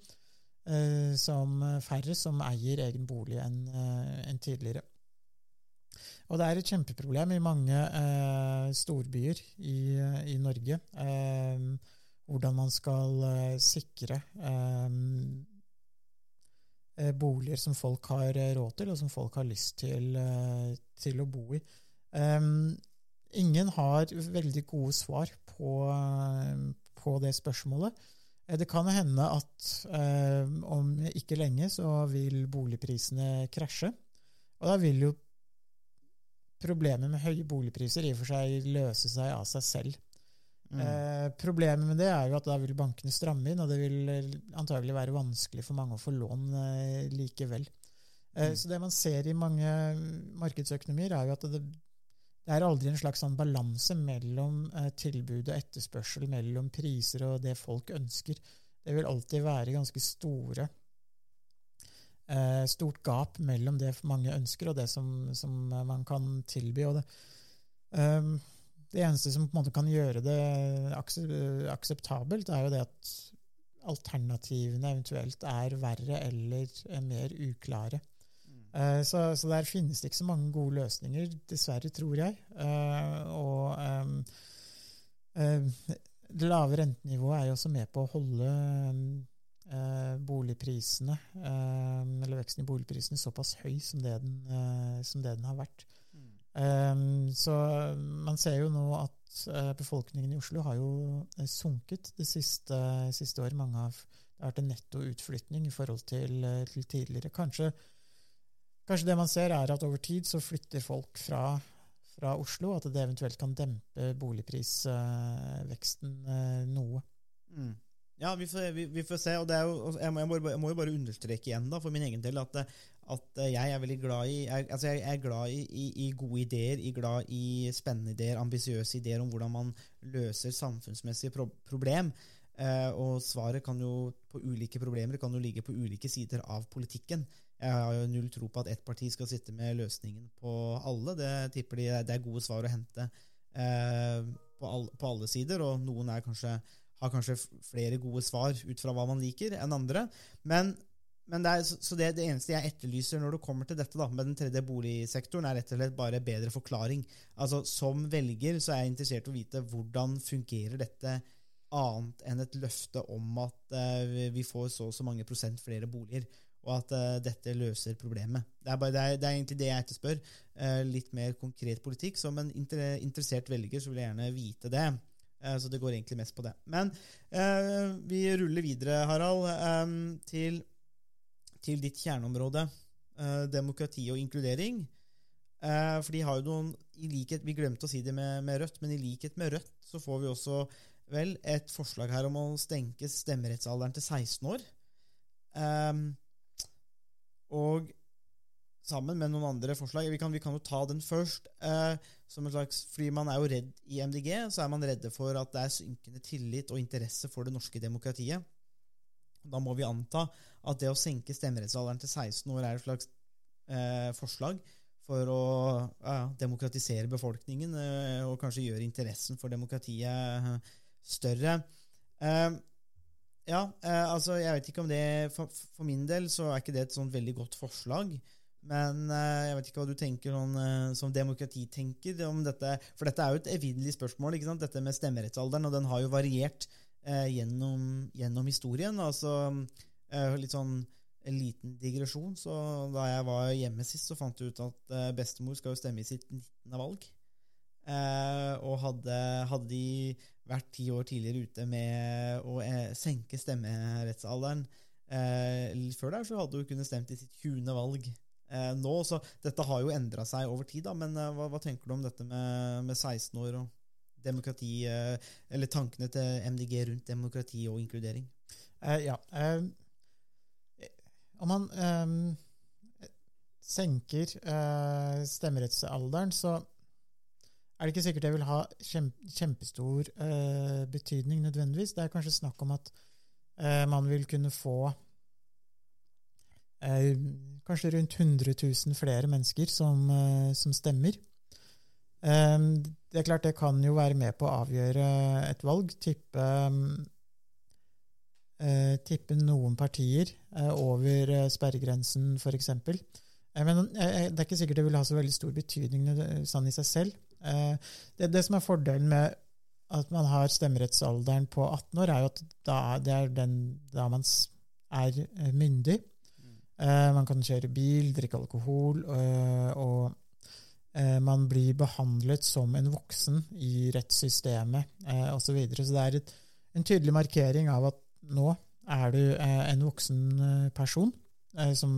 som færre som eier egen bolig enn eh, enn tidligere. Og det er et kjempeproblem i mange eh, storbyer i, i Norge. Eh, hvordan man skal eh, sikre eh, eh, boliger som folk har eh, råd til, og som folk har lyst til, eh, til å bo i. Ingen har veldig gode svar på, eh, på det spørsmålet. Eh, Det kan hende at eh, om ikke lenge så vil boligprisene krasje. Og da vil jo problemet med høye boligpriser i og for seg løse seg av seg selv. Mm. Eh, problemet med det er jo at da vil bankene stramme inn, og det vil eh, antagelig være vanskelig for mange å få lån eh, likevel. Eh, Mm. Så det man ser i mange markedsøkonomier, er jo at det, det er aldri en slags sånn balanse mellom eh, tilbud og etterspørsel, mellom priser og det folk ønsker. Det vil alltid være ganske store eh, stort gap mellom det mange ønsker og det som, som man kan tilby. og det, eh, det eneste som på en måte kan gjøre det akseptabelt, er jo det at alternativene eventuelt er verre eller eh, mer uklare. Eh, Så, så der finnes det ikke så mange gode løsninger, dessverre, tror jeg. Eh, Og ehm, eh, det lave rentenivået er jo også med på å holde boligprisene, eller veksten i boligprisene, såpass høy som det den, som det den har vært. Um, så man ser jo nå at befolkningen i Oslo har jo sunket det siste, siste året. Mange har, det har vært en netto utflytning i forhold til, til tidligere. Kanskje, kanskje det man ser, er at over tid så flytter folk fra, fra Oslo, at det eventuelt kan dempe boligprisveksten eh, noe. Mm. Ja, vi får, vi, vi får se. og jo, jeg, må, jeg, må, jeg må jo bare understreke igjen da, for min egen del at, at jeg er veldig glad i jeg, altså jeg er glad i, i, i gode ideer, i glad i spennende ideer, ambisiøse ideer om hvordan man løser samfunnsmessige pro problem. Eh, og svaret kan jo på ulike problemer kan jo ligge på ulike sider av politikken. Jeg har jo null tro på at ett parti skal sitte med løsningen på alle. Det tipper de det er gode svar å hente eh, på, all, på alle sider, og noen kanskje har kanskje flere gode svar ut fra hva man liker, enn andre. Men, men det er, så det, det eneste jeg etterlyser når det kommer til dette da, med den tredje boligsektoren, er rett og slett bare bedre forklaring. Altså Som velger så er jeg interessert i å vite hvordan fungerer dette annet enn et løfte om at eh, vi får så og så mange prosent flere boliger, og at uh, dette løser problemet. Det er, bare, det, er, det er egentlig det jeg etterspør. Uh, litt mer konkret politikk. Som en inter interessert velger så vil jeg gjerne vite det. Eh, Så det går egentlig mest på det. Men vi ruller videre, Harald, eh, til, til ditt kjerneområde. Demokrati og inkludering. For de har jo noen i likhet, Vi glemte å si det med, med Rødt, men i likhet med Rødt så får vi også vel et forslag her om å stenke stemmerettsalderen til 16 år. Eh, og sammen med noen andre forslag. Vi kan, vi kan jo ta den først. Eh, som en slags, fordi man er jo redd i MDG, så er man redde for at det er synkende tillit og interesse for det norske demokratiet. Da må vi anta at det å senke stemmerettsalderen til 16 år er et slags eh, forslag for å ja, demokratisere befolkningen eh, og kanskje gjøre interessen for demokratiet eh, større. Eh, ja, eh, altså jeg vet ikke om det for, for min del så er ikke det et sånn veldig godt forslag. Men eh, jeg vet ikke hva du tenker sånn, eh, som demokratitenker om dette. For dette er jo et evinnelig spørsmål, ikke sant? dette med stemmerettsalderen, og den har jo variert eh, gjennom, gjennom historien. Altså eh, litt sånn en liten digresjon. Så da jeg var hjemme sist, så fant jeg ut at eh, bestemor skal jo stemme i sitt 19. valg. Og hadde, hadde de vært ti år tidligere ute med å eh, senke stemmerettsalderen eh, litt før der, så hadde hun kunnet stemt i sitt 20. valg eh, nå. Så dette har jo endra seg over tid, da. Men hva, hva tenker du om dette med, med 16 år og demokrati, eller tankene til MDG rundt demokrati og inkludering? Eh, ja. Eh, om man eh, senker eh, stemmerettsalderen, så er det ikke sikkert det vil ha kjem, kjempestor uh, betydning nødvendigvis. Det er kanskje snakk om at uh, man vil kunne få uh, kanskje rundt 100 000 flere mennesker som, som stemmer. Um, det er klart det kan jo være med på å avgjøre et valg. Tippe eh, tippe noen partier over sperregrensen, f.eks. Men det er ikke sikkert det vil ha så veldig stor betydning sånn i seg selv. Eh, det, det som er fordelen med at man har stemmerettsalderen på 18 år, er jo at da, det er den, da man er eh, myndig. Mm. man kan kjøre bil, drikke alkohol, og man blir behandlet som en voksen i rettssystemet osv. Så, så det er et, en tydelig markering av at nå er du en voksen person som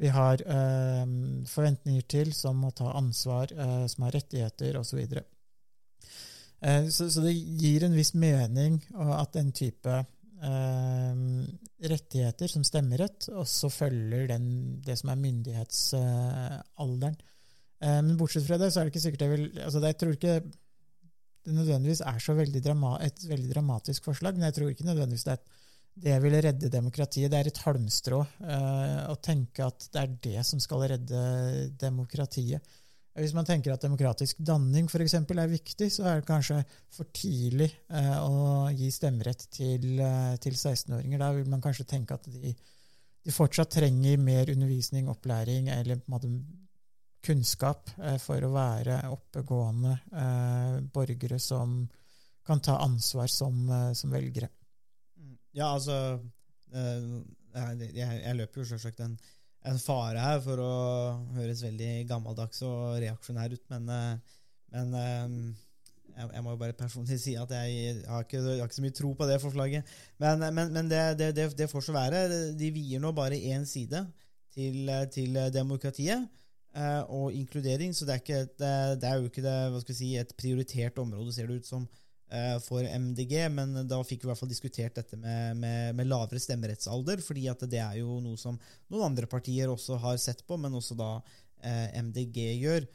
vi har eh, forventninger til, som må ta ansvar, eh, som har rettigheter osv. Eh, så, så det gir en viss mening at den type eh, rettigheter som stemmerett også følger den, det som er myndighetsalderen. Eh, men bortsett fra det, så er det ikke sikkert jeg vil altså Jeg tror ikke det nødvendigvis er så veldig drama, et veldig dramatisk forslag, men jeg tror ikke nødvendigvis det er et det vil redde demokratiet. Det er et halmstrå eh, å tenke at det er det som skal redde demokratiet. Hvis man tenker at demokratisk danning for eksempel, er viktig, så er det kanskje for tidlig eh, å gi stemmerett til, eh, til 16-åringer. Da vil man kanskje tenke at de, de, fortsatt trenger mer undervisning, opplæring eller måte kunnskap eh, for å være oppegående eh, borgere som kan ta ansvar som, eh, som velgere. Ja, altså eh, jeg, jeg løper jo selvsagt en en fare her for å høres veldig gammeldags og reaksjonær ut, men, eh, men eh, jeg, må jo bare personlig si at jeg har ikke, har ikke så mye tro på det forslaget. Men, men, men det, det, det, det, får så være. De vier nå bare én side til, til demokratiet og inkludering, så det er, ikke et, det er jo ikke si, et prioritert område, ser det ut som. Eh, for MDG, men da fikk vi i hvert fall diskutert dette med, med, med, lavere stemmerettsalder, fordi at det er jo noe som noen andre partier også har sett på, men også da eh, MDG gjør.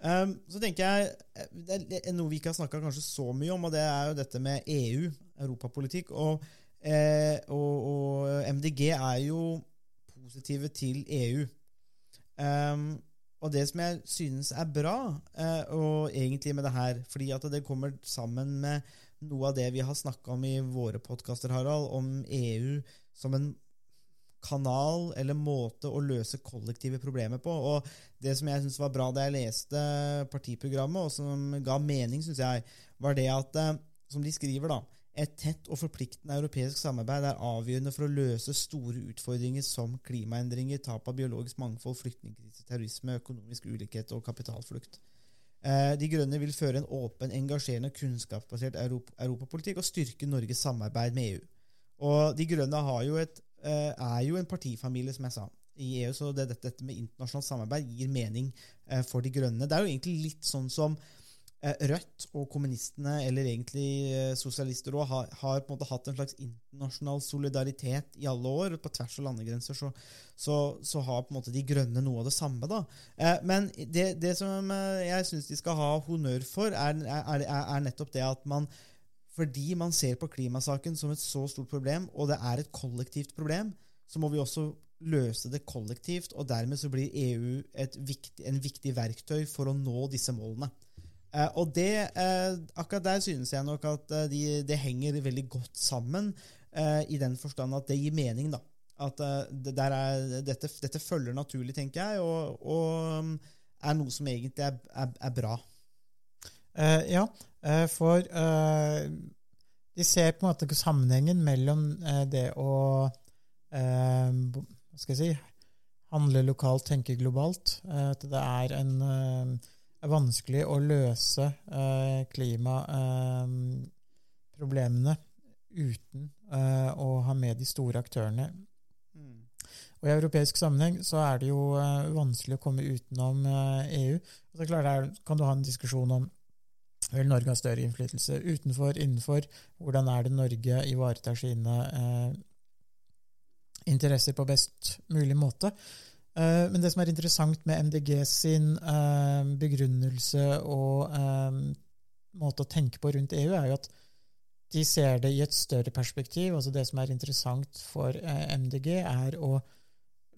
Um, så tenker jeg eh, Det er noe vi ikke har snakka så mye om, og det er jo dette med EU, europapolitikk. Og, eh, og, og MDG er jo positive til EU. Um, og det som jeg synes er bra, eh, og egentlig med det her, fordi at det kommer sammen med noe av det vi har snakka om i våre podkaster, Harald, om EU som en kanal eller måte å løse kollektive problemer på. Og det som jeg syns var bra da jeg leste partiprogrammet, og som ga mening, syns jeg, var det at, eh, som de skriver, da et tett og forpliktende europeisk samarbeid er avgjørende for å løse store utfordringer som klimaendringer, tap av biologisk mangfold, flyktningkrise, terrorisme, økonomisk ulikhet og kapitalflukt. Eh, de Grønne vil føre en åpen, engasjerende og kunnskapsbasert europapolitikk og styrke Norges samarbeid med EU. Og De Grønne jo et, eh, er jo en partifamilie, som jeg sa, i EU, så det, dette med internasjonalt samarbeid gir mening eh, for De Grønne. Det er jo egentlig litt sånn som Rødt og kommunistene, eller egentlig eh, sosialister òg, har, har, på en måte hatt en slags internasjonal solidaritet i alle år. På tvers av landegrenser så, så, så har på en måte de grønne noe av det samme. da. Eh, men det, det, som jeg syns de skal ha honnør for, er, er, er, nettopp det at man fordi man ser på klimasaken som et så stort problem, og det er et kollektivt problem, så må vi også løse det kollektivt, og dermed så blir EU viktig, en viktig verktøy for å nå disse målene. Uh, og det, eh, akkurat der synes jeg nok at uh, de, det henger veldig godt sammen, i den forstand at det gir mening. da. At det er, dette, dette, følger naturlig, tenker jeg, og, og um, er noe som egentlig er, er, er bra. ja, for de ser på en måte sammenhengen mellom det å Hva skal jeg si handle lokalt, tenke globalt. at det er en vanskelig å løse eh, klimaproblemene eh, uten eh, å ha med de store aktørene. Mm. Og I europeisk sammenheng så er det jo eh, vanskelig å komme utenom EU. Eh, og så klart er, kan du ha en diskusjon om vil Norge ha større innflytelse utenfor, innenfor. Hvordan er det Norge ivaretar sine eh, interesser på best mulig måte? Eh, men det som er interessant med MDG sin eh, begrunnelse og eh, måte å tenke på rundt EU, er jo at de ser det i et større perspektiv. altså Det som er interessant for MDG, er å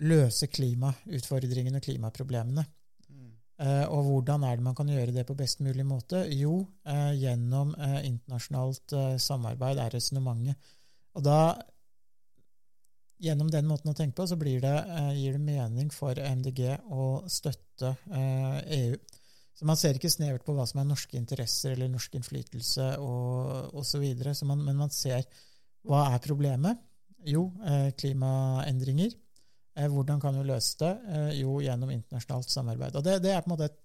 løse klimautfordringene og klimaproblemene. Mm. Og hvordan er det man kan gjøre det på best mulig måte? Jo, gjennom internasjonalt samarbeid er resonnementet. Og da gjennom den måten å tenke på, så det, eh, gir det mening for MDG å støtte eh, EU. Så man ser ikke snevert på hva som er norske interesser eller norsk innflytelse og osv. Men man ser hva er problemet? Jo, eh, klimaendringer. Hvordan kan vi løse det? Jo, gjennom internasjonalt samarbeid. Og det, det, er på en måte et,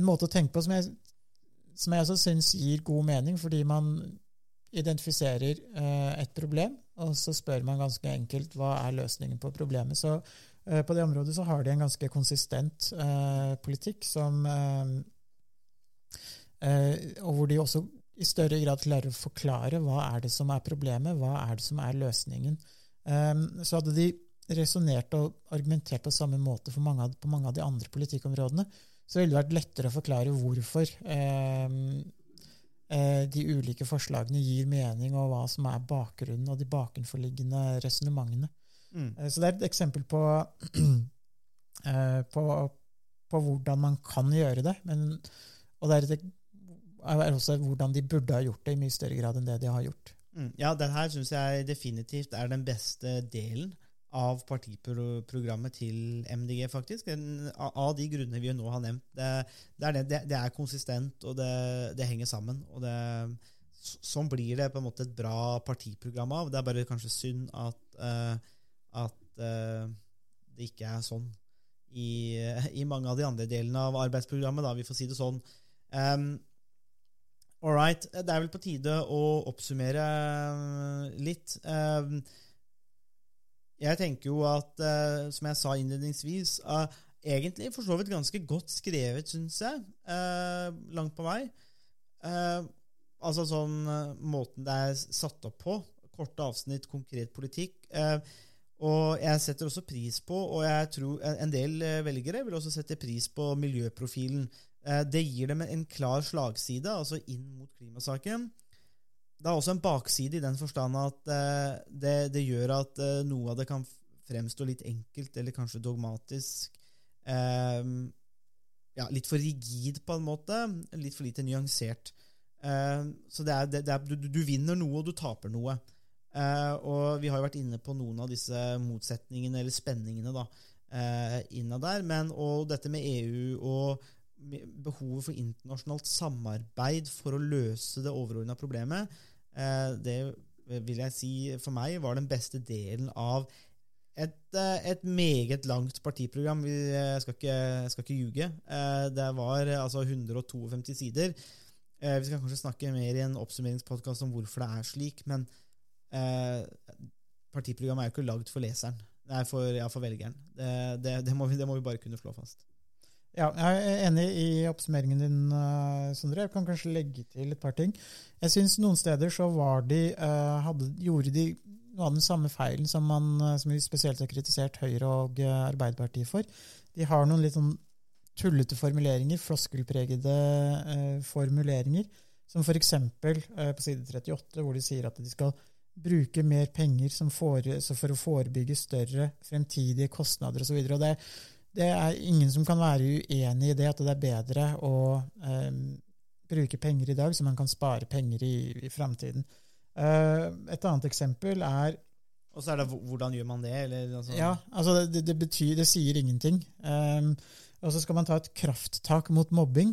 en måte å tenke på som jeg, som jeg også syns gir god mening, fordi man identifiserer et problem, og så spør man ganske enkelt hva er løsningen på problemet. Så eh, på det området så har de en ganske konsistent eh, politikk som Og hvor de også i større grad klarer å forklare hva er det som er problemet, hva er det som er løsningen. så hadde de resonnert og argumentert på samme måte mange av, på mange av de andre politikkområdene, så ville det vært lettere å forklare hvorfor eh, de ulike forslagene gir mening, og hva som er bakgrunnen og de bakenforliggende resonnementene. Mm. Eh, Så det er et eksempel på, eh, på, på hvordan man kan gjøre det. Men, og det er, et, er også hvordan de burde ha gjort det i mye større grad enn det de har gjort. Mm. Ja, den her syns jeg definitivt er den beste delen av partiprogrammet til MDG, faktisk. Av de grunnene vi nå har nevnt. Det, det, er, det, det, er konsistent, og det, henger sammen. og det Sånn blir det på en måte et bra partiprogram av. Det er bare kanskje synd at, uh, at uh, det ikke er sånn i, i mange av de andre delene av arbeidsprogrammet, da, vi får si det sånn. Um, All right. Det er vel på tide å oppsummere litt. Um, jeg tenker jo at, uh, som jeg sa innledningsvis, uh, egentlig for så vidt ganske godt skrevet, syns jeg. Uh, langt på vei. Altså sånn måten det er satt opp på. Korte avsnitt, konkret politikk. Og jeg setter også pris på, og jeg tror en del velgere vil også sette pris på miljøprofilen. Det gir dem en klar slagside, altså inn mot klimasaken. Det er også en bakside i den forstand at eh, det, det gjør at eh, noe av det kan fremstå litt enkelt eller kanskje dogmatisk. eh, ja, litt for rigid, på en måte. Litt for lite nyansert. Eh, så det er, det, er, du, du vinner noe, og du taper noe. Eh, og vi har jo vært inne på noen av disse motsetningene, eller spenningene, da, innad der. Men, og dette med EU og behovet for internasjonalt samarbeid for å løse det overordna problemet, det vil jeg si for meg var den beste delen av et, eh, et meget langt partiprogram. Jeg skal ikke, jeg skal ikke ljuge. Eh, Det var eh, altså 152 sider. Eh, Vi skal kanskje snakke mer i en oppsummeringspodkast om hvorfor det er slik, men eh, partiprogrammet er jo ikke lagd for leseren. Er for, ja, for velgeren. Det, det, det, må vi, det må vi bare kunne slå fast. Ja, jeg er enig i oppsummeringen din, eh, Sondre. Jeg kan kanskje legge til et par ting. Jeg syns noen steder så var de, eh, hadde, gjorde de noe av den samme feilen som, man, eh, som vi spesielt har kritisert Høyre og Arbeiderpartiet for. De har noen litt sånn tullete formuleringer, floskelpregede formuleringer, som f.eks. Eh, på side 38, hvor de sier at de skal bruke mer penger så for å forebygge større fremtidige kostnader osv. Det, det er ingen som kan være uenig i det, at det er bedre å eh, bruke penger i dag, så man kan spare penger i, i framtiden. Eh, et annet eksempel er Og så er det hvordan gjør man det? Eller, altså, ja, altså det, det betyr Det sier ingenting. Um, og så skal man ta et krafttak mot mobbing.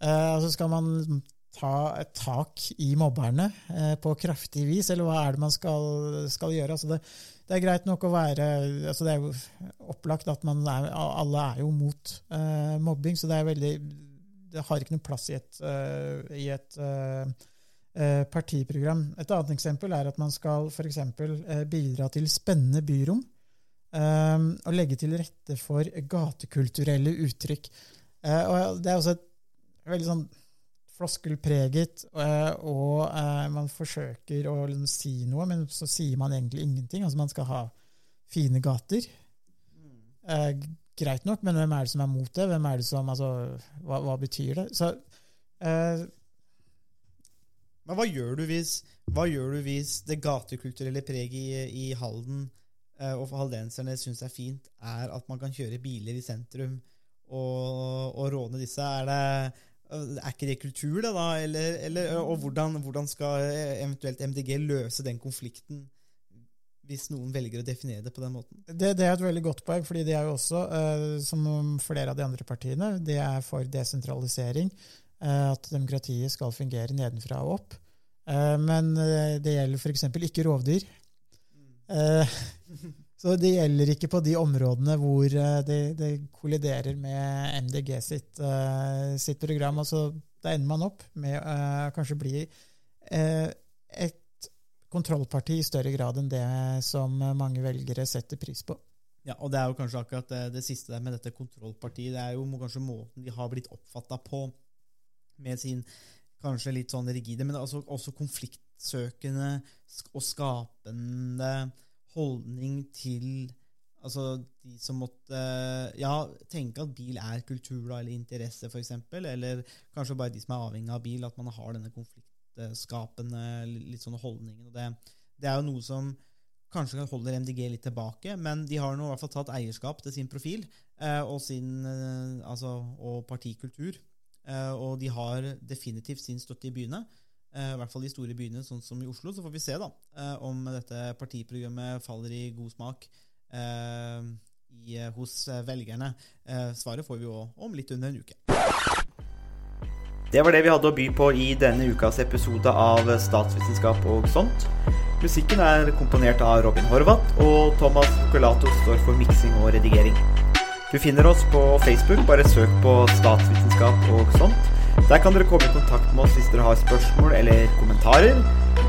Uh, og så skal man ta et tak i mobberne uh, på kraftig vis, eller hva er det man skal, skal gjøre? Altså det, det er greit nok å være altså Det er jo opplagt at er, alle er jo mot uh, mobbing, så det er veldig Det har ikke noen plass i et, uh, i et uh, partiprogram. Et annet eksempel er at man skal f.eks. Uh, bidra til spennende byrom. og legge til rette for gatekulturelle uttrykk. Og Det er også et veldig sånn floskelpreget, eh, og eh, man forsøker å si noe, men så sier man egentlig ingenting. Altså Man skal ha fine gater. Eh, greit nok, men hvem er det som er mot det? Hvem er det som, altså, hva, hva betyr det? Så eh, Men hva gjør du hvis, hva gjør du hvis det gatekulturelle preget i, i Halden og for haldenserne syns er fint, er at man kan kjøre biler i sentrum og, og råne disse? Er, det, er ikke det kultur, det, da? Eller, eller, og hvordan, hvordan skal eventuelt MDG løse den konflikten? Hvis noen velger å definere det på den måten. Det, det er et veldig godt poeng, fordi de er jo også, som flere av de andre partiene, de er for desentralisering. at demokratiet skal fungere nedenfra og opp. Men det gjelder f.eks. ikke rovdyr. Eh, så det gjelder ikke på de områdene hvor eh, det, det kolliderer med MDG sitt, eh, sitt program. Altså, da ender man opp med uh, kanskje bli uh, et kontrollparti i større grad enn det som mange velgere setter pris på. Ja, og det er jo kanskje akkurat det, det siste der med dette kontrollpartiet. Det er jo kanskje måten de har blitt oppfatta på, med sin kanskje litt sånn rigide, men altså også konfliktsøkende og skapende holdning til Altså de som måtte ja, tenke at bil er kultur da, eller interesse, f.eks. Eller kanskje bare de som er avhengig av bil, at man har denne konfliktskapende litt sånne holdningen. Og det, det er jo noe som kanskje holder MDG litt tilbake, men de har nå i hvert fall tatt eierskap til sin profil eh, og, sin, eh, altså, og partikultur. Eh, og de har definitivt sin støtte i byene. Eh, I hvert fall de store byene, sånn som i Oslo. Så får vi se da eh, om dette partiprogrammet faller i god smak eh, i, hos velgerne. Svaret får vi jo om litt under en uke. Det var det vi hadde å by på i denne ukas episode av Statsvitenskap og sånt. Musikken er komponert av Robin Horvath, og Thomas Colato står for miksing og redigering. Du finner oss på Facebook, bare søk på statsvitenskap og sånt. Der kan dere komme i kontakt med oss hvis dere har spørsmål eller kommentarer.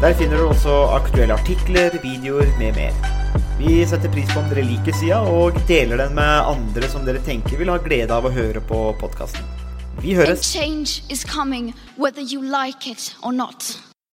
Der finner dere også aktuelle artikler, videoer med mer. Vi setter pris på om dere liker sida, og deler den med andre som dere tenker vil ha glede av å høre på podkasten. Vi høres!